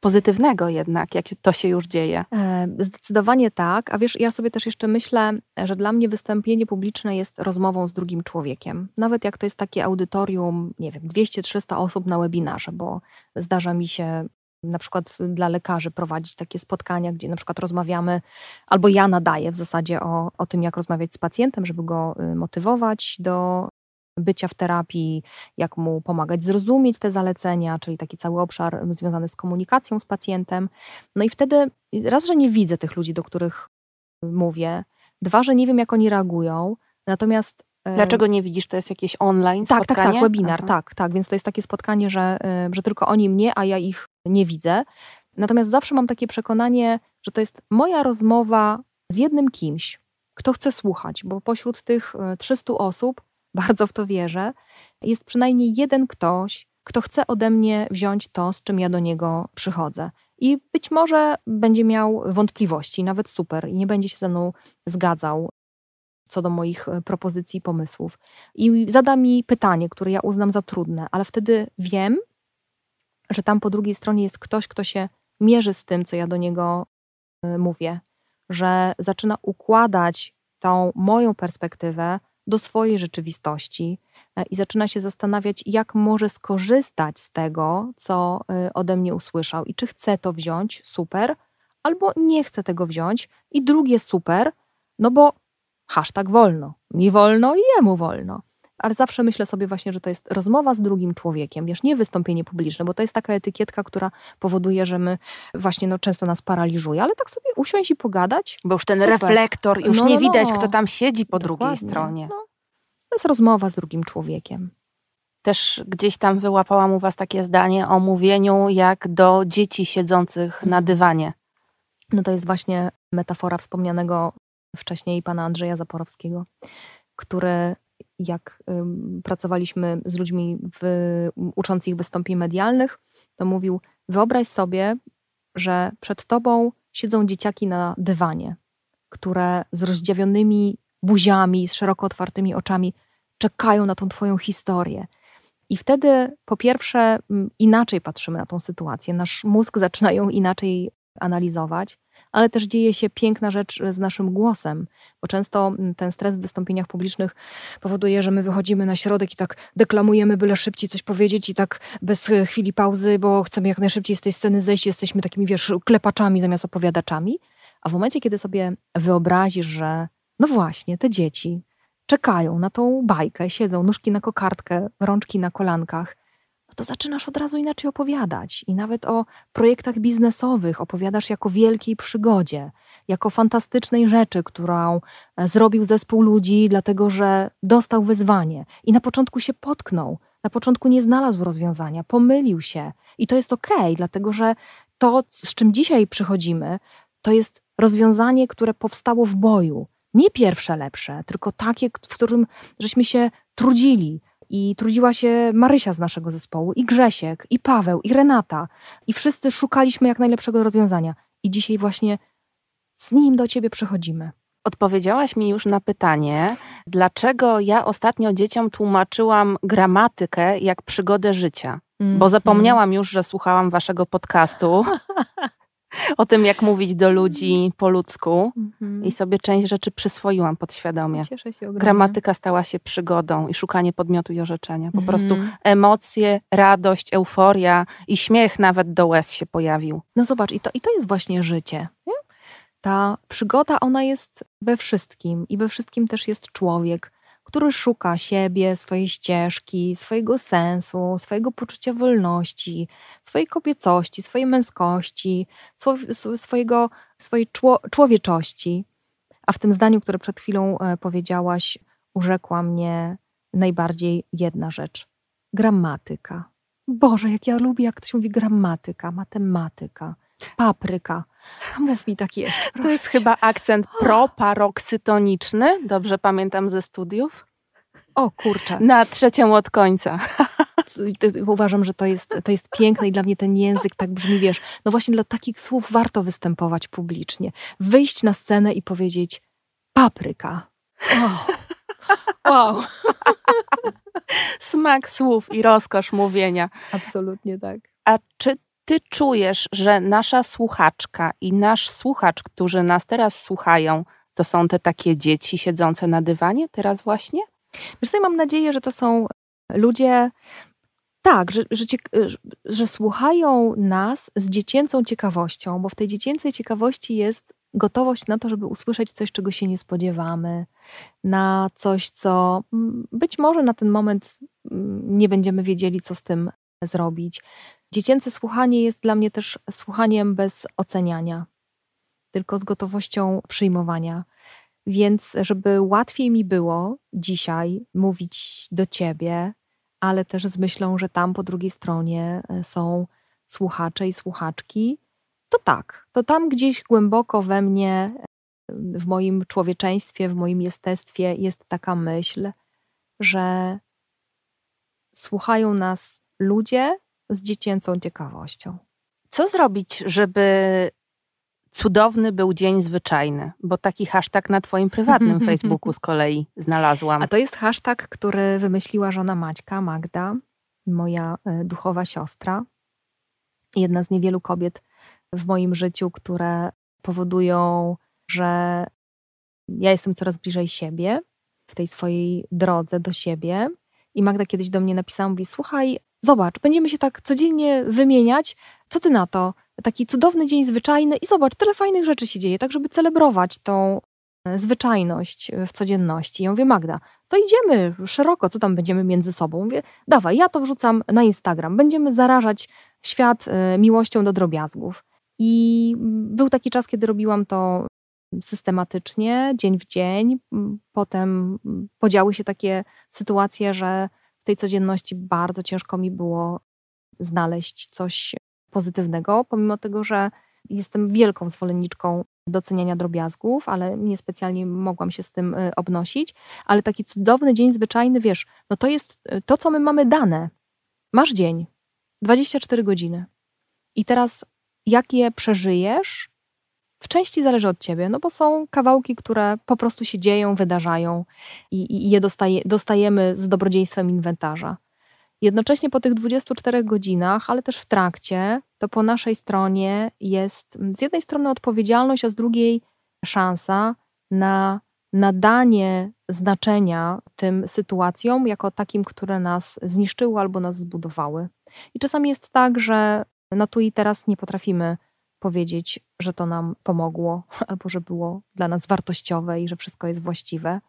pozytywnego jednak, jak to się już dzieje. E, Zdecydowanie tak. A wiesz, ja sobie też jeszcze myślę, że dla mnie wystąpienie publiczne jest rozmową z drugim człowiekiem. Nawet jak to jest takie audytorium, nie wiem, 200-300 osób na webinarze, bo zdarza mi się na przykład dla lekarzy prowadzić takie spotkania, gdzie na przykład rozmawiamy, albo ja nadaję w zasadzie o, o tym, jak rozmawiać z pacjentem, żeby go y, motywować do bycia w terapii, jak mu pomagać zrozumieć te zalecenia, czyli taki cały obszar związany z komunikacją z pacjentem. No i wtedy raz, że nie widzę tych ludzi, do których mówię. Dwa, że nie wiem, jak oni reagują. Natomiast Dlaczego nie widzisz? To jest jakieś online tak, spotkanie? Tak, tak, webinar, Aha. tak, tak. Więc to jest takie spotkanie, że, że tylko oni mnie, a ja ich nie widzę. Natomiast zawsze mam takie przekonanie, że to jest moja rozmowa z jednym kimś, kto chce słuchać, bo pośród tych 300 osób, bardzo w to wierzę, jest przynajmniej jeden ktoś, kto chce ode mnie wziąć to, z czym ja do niego przychodzę. I być może będzie miał wątpliwości, nawet super, i nie będzie się ze mną zgadzał co do moich e, propozycji i pomysłów. I zada mi pytanie, które ja uznam za trudne, ale wtedy wiem, że tam po drugiej stronie jest ktoś, kto się mierzy z tym, co ja do niego e, mówię, że zaczyna układać tą moją perspektywę do swojej rzeczywistości e, i zaczyna się zastanawiać, jak może skorzystać z tego, co ode mnie usłyszał i czy chce to wziąć, super, albo nie chce tego wziąć. I drugie super, no bo hashtag wolno. Mi wolno i jemu wolno. Ale zawsze myślę sobie właśnie, że to jest rozmowa z drugim człowiekiem, wiesz, nie wystąpienie publiczne, bo to jest taka etykietka, która powoduje, że my właśnie, no często nas paraliżuje, ale tak sobie usiąść i pogadać. Bo już ten super. reflektor, już no, nie no, widać, no. kto tam siedzi po Dokładnie. drugiej stronie. No. To jest rozmowa z drugim człowiekiem. Też gdzieś tam wyłapałam u was takie zdanie o mówieniu jak do dzieci siedzących na mhm. dywanie. No to jest właśnie metafora wspomnianego wcześniej pana Andrzeja Zaporowskiego, który jak pracowaliśmy z ludźmi w, ucząc ich wystąpień medialnych, to mówił: Wyobraź sobie, że przed tobą siedzą dzieciaki na dywanie, które z rozdziawionymi buziami, z szeroko otwartymi oczami czekają na tą twoją historię. I wtedy, po pierwsze, inaczej patrzymy na tą sytuację. Nasz mózg zaczyna ją inaczej analizować ale też dzieje się piękna rzecz z naszym głosem, bo często ten stres w wystąpieniach publicznych powoduje, że my wychodzimy na środek i tak deklamujemy, byle szybciej coś powiedzieć i tak bez e, chwili pauzy, bo chcemy jak najszybciej z tej sceny zejść, jesteśmy takimi, wiesz, klepaczami zamiast opowiadaczami. A w momencie, kiedy sobie wyobrazisz, że no właśnie, te dzieci czekają na tą bajkę, siedzą nóżki na kokardkę, rączki na kolankach to zaczynasz od razu inaczej opowiadać. I nawet o projektach biznesowych opowiadasz jako wielkiej przygodzie, jako fantastycznej rzeczy, którą e, zrobił zespół ludzi, dlatego że dostał wyzwanie. I na początku się potknął, na początku nie znalazł rozwiązania, pomylił się. I to jest okej, okay, dlatego że to, z czym dzisiaj przychodzimy, to jest rozwiązanie, które powstało w boju. Nie pierwsze lepsze, tylko takie, w którym żeśmy się trudzili, i trudziła się Marysia z naszego zespołu, i Grzesiek, i Paweł, i Renata. I wszyscy szukaliśmy jak najlepszego rozwiązania. I dzisiaj właśnie z nim do ciebie przychodzimy. Odpowiedziałaś mi już na pytanie, dlaczego ja ostatnio dzieciom tłumaczyłam gramatykę jak przygodę życia. Mm, Bo zapomniałam już, że słuchałam waszego podcastu. [laughs] [laughs] o tym, jak mówić do ludzi po ludzku mhm. i sobie część rzeczy przyswoiłam podświadomie. Cieszę się Gramatyka stała się przygodą i szukanie podmiotu i orzeczenia. Po mhm. prostu emocje, radość, euforia i śmiech nawet do łez się pojawił. No zobacz, i to, i to jest właśnie życie. Nie? Ta przygoda, ona jest we wszystkim i we wszystkim też jest człowiek który szuka siebie, swojej ścieżki, swojego sensu, swojego poczucia wolności, swojej kobiecości, swojej męskości, swojego, swojej człowieczości. A w tym zdaniu, które przed chwilą e, powiedziałaś, urzekła mnie najbardziej jedna rzecz: gramatyka. Boże, jak ja lubię, jak to się mówi gramatyka, matematyka, papryka. Mów mi tak jest. Proszę. To jest chyba akcent proparoksytoniczny, dobrze pamiętam ze studiów? O kurczę. Na trzecią od końca. [laughs] Uważam, że to jest, to jest piękne i dla mnie ten język tak brzmi, wiesz, no właśnie dla takich słów warto występować publicznie. Wyjść na scenę i powiedzieć papryka. Oh. [laughs] Wow. [laughs] Smak słów i rozkosz mówienia. Absolutnie tak. A czy ty czujesz, że nasza słuchaczka i nasz słuchacz, którzy nas teraz słuchają, to są te takie dzieci siedzące na dywanie teraz właśnie? Wiesz co, ja mam nadzieję, że to są ludzie, tak, że, że, że, słuchają nas z dziecięcą ciekawością, bo w tej dziecięcej ciekawości jest gotowość na to, żeby usłyszeć coś, czego się nie spodziewamy, na coś, co być może na ten moment nie będziemy wiedzieli, co z tym zrobić. Dziecięce słuchanie jest dla mnie też słuchaniem bez oceniania. tylko z gotowością przyjmowania. Więc, żeby łatwiej mi było dzisiaj mówić do ciebie, ale też z myślą, że tam po drugiej stronie e, są słuchacze i słuchaczki, to tak, to tam gdzieś głęboko we mnie, e, w moim człowieczeństwie, w moim jestestwie jest taka myśl, że słuchają nas ludzie z dziecięcą ciekawością. Co zrobić, żeby cudowny był dzień zwyczajny? Bo taki hashtag na Twoim prywatnym [laughs] Facebooku z kolei znalazłam. A to jest hashtag, który wymyśliła żona Maćka, Magda, moja e, duchowa siostra. Jedna z niewielu kobiet w moim życiu, które powodują, że ja jestem coraz bliżej siebie w tej swojej drodze do siebie. I Magda kiedyś do mnie napisała, mówi, słuchaj, zobacz, będziemy się tak codziennie wymieniać, co ty na to? Taki cudowny dzień zwyczajny i zobacz, tyle fajnych rzeczy się dzieje, tak żeby celebrować tą e, zwyczajność w codzienności. Ja mówię, Magda, to idziemy szeroko, co tam będziemy między sobą? Mówię, dawaj, ja to wrzucam na Instagram, będziemy zarażać świat e, miłością do drobiazgów. I był taki czas, kiedy robiłam to systematycznie, dzień w dzień. Potem podziały się takie sytuacje, że w tej codzienności bardzo ciężko mi było znaleźć coś pozytywnego, pomimo tego, że jestem wielką zwolenniczką doceniania drobiazgów, ale niespecjalnie mogłam się z tym y, obnosić. Ale taki cudowny dzień zwyczajny, wiesz, no to jest y, to, co my mamy dane. Masz dzień, 24 godziny. I teraz jak je przeżyjesz, w części zależy od ciebie, no bo są kawałki, które po prostu się dzieją, wydarzają i, i je dostaje, dostajemy z dobrodziejstwem inwentarza. Jednocześnie po tych 24 godzinach, ale też w trakcie, to po naszej stronie jest z jednej strony odpowiedzialność, a z drugiej szansa na nadanie znaczenia tym sytuacjom jako takim, które nas zniszczyły albo nas zbudowały. I czasami jest tak, że na tu i teraz nie potrafimy powiedzieć, że to nam pomogło, [laughs] albo że było dla nas wartościowe i że wszystko jest właściwe.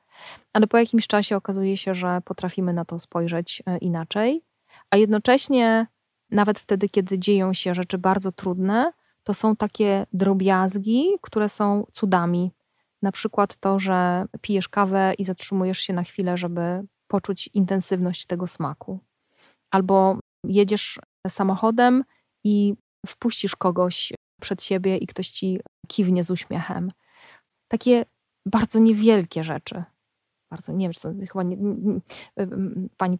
Ale po jakimś czasie okazuje się, że potrafimy na to spojrzeć e, inaczej, a jednocześnie, nawet wtedy, kiedy dzieją się rzeczy bardzo trudne, to są takie drobiazgi, które są cudami. Na przykład to, że pijesz kawę i zatrzymujesz się na chwilę, żeby poczuć intensywność tego smaku. Albo jedziesz samochodem i wpuścisz kogoś przed siebie i ktoś ci kiwnie z uśmiechem. Takie bardzo niewielkie rzeczy. Bardzo, nie wiem, czy to chyba nie, nie, pani,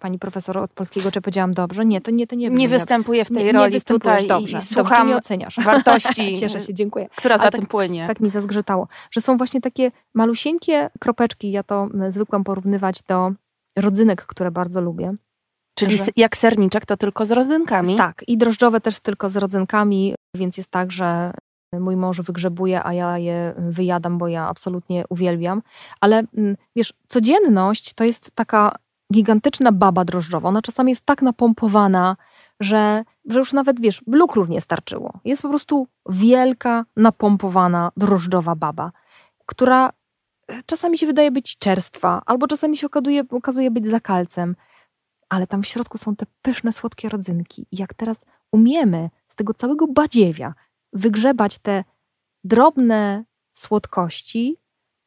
pani profesor od polskiego, czy powiedziałam dobrze? Nie, to nie, to nie. Nie występuję w tej nie, roli nie tutaj dobrze, i słucham dobrze, oceniasz. [laughs] wartości, [laughs] Cieszę się, dziękuję. która za Ale tym tak, płynie. Tak mi zazgrzytało, że są właśnie takie malusieńkie kropeczki, ja to zwykłam porównywać do rodzynek, które bardzo lubię. Czyli jak serniczek, to tylko z rodzynkami? Tak, i drożdżowe też tylko z rodzynkami, więc jest tak, że mój mąż wygrzebuje, a ja je wyjadam, bo ja absolutnie uwielbiam. Ale mm, wiesz, codzienność to jest taka gigantyczna baba drożdżowa. Ona czasami jest tak napompowana, że, że już nawet, wiesz, blukrów nie starczyło. Jest po prostu wielka, napompowana, drożdżowa baba, która e, czasami się wydaje być czerstwa, albo czasami się okazuje, okazuje być zakalcem ale tam w środku są te pyszne, słodkie rodzynki. I jak teraz umiemy z tego całego badziewia wygrzebać te drobne słodkości,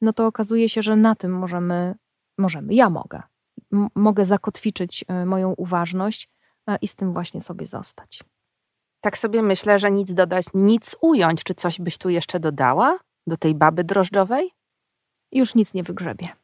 no to okazuje się, że na tym możemy, możemy, ja mogę. M mogę zakotwiczyć e, moją uważność e, i z tym właśnie sobie zostać. Tak sobie myślę, że nic dodać, nic ująć. Czy coś byś tu jeszcze dodała do tej baby drożdżowej? Już nic nie wygrzebie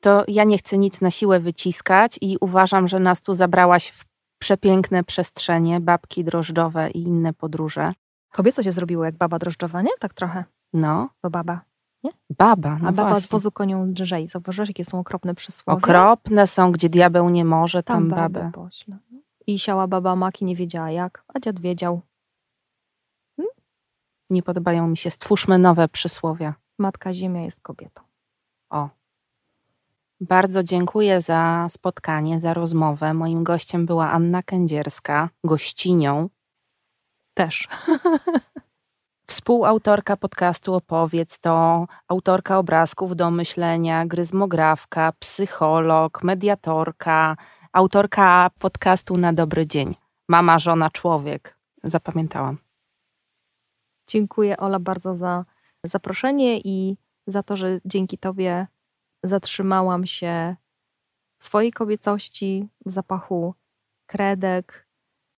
to ja nie chcę nic na siłę wyciskać i uważam, że nas tu zabrałaś w przepiękne przestrzenie, babki drożdżowe i inne podróże. Kobieco się zrobiło jak baba drożdżowa, nie? Tak trochę. No. Bo baba, nie? Baba, no A baba właśnie. z wozu konią drżej. Zauważyłeś, jakie są okropne przysłowie? Okropne są, gdzie diabeł nie może, tam, tam babę. Pośle. I siała baba maki, nie wiedziała jak, a dziad wiedział. Hmm? Nie podobają mi się. Stwórzmy nowe przysłowia. Matka Ziemia jest kobietą. O, bardzo dziękuję za spotkanie, za rozmowę. Moim gościem była Anna Kędzierska, gościnią. Też. [laughs] Współautorka podcastu Opowiedz to autorka obrazków do myślenia, gryzmografka, psycholog, mediatorka, autorka podcastu Na Dobry Dzień. Mama, żona, człowiek. Zapamiętałam. Dziękuję Ola bardzo za zaproszenie i za to, że dzięki Tobie zatrzymałam się swojej kobiecości, zapachu kredek,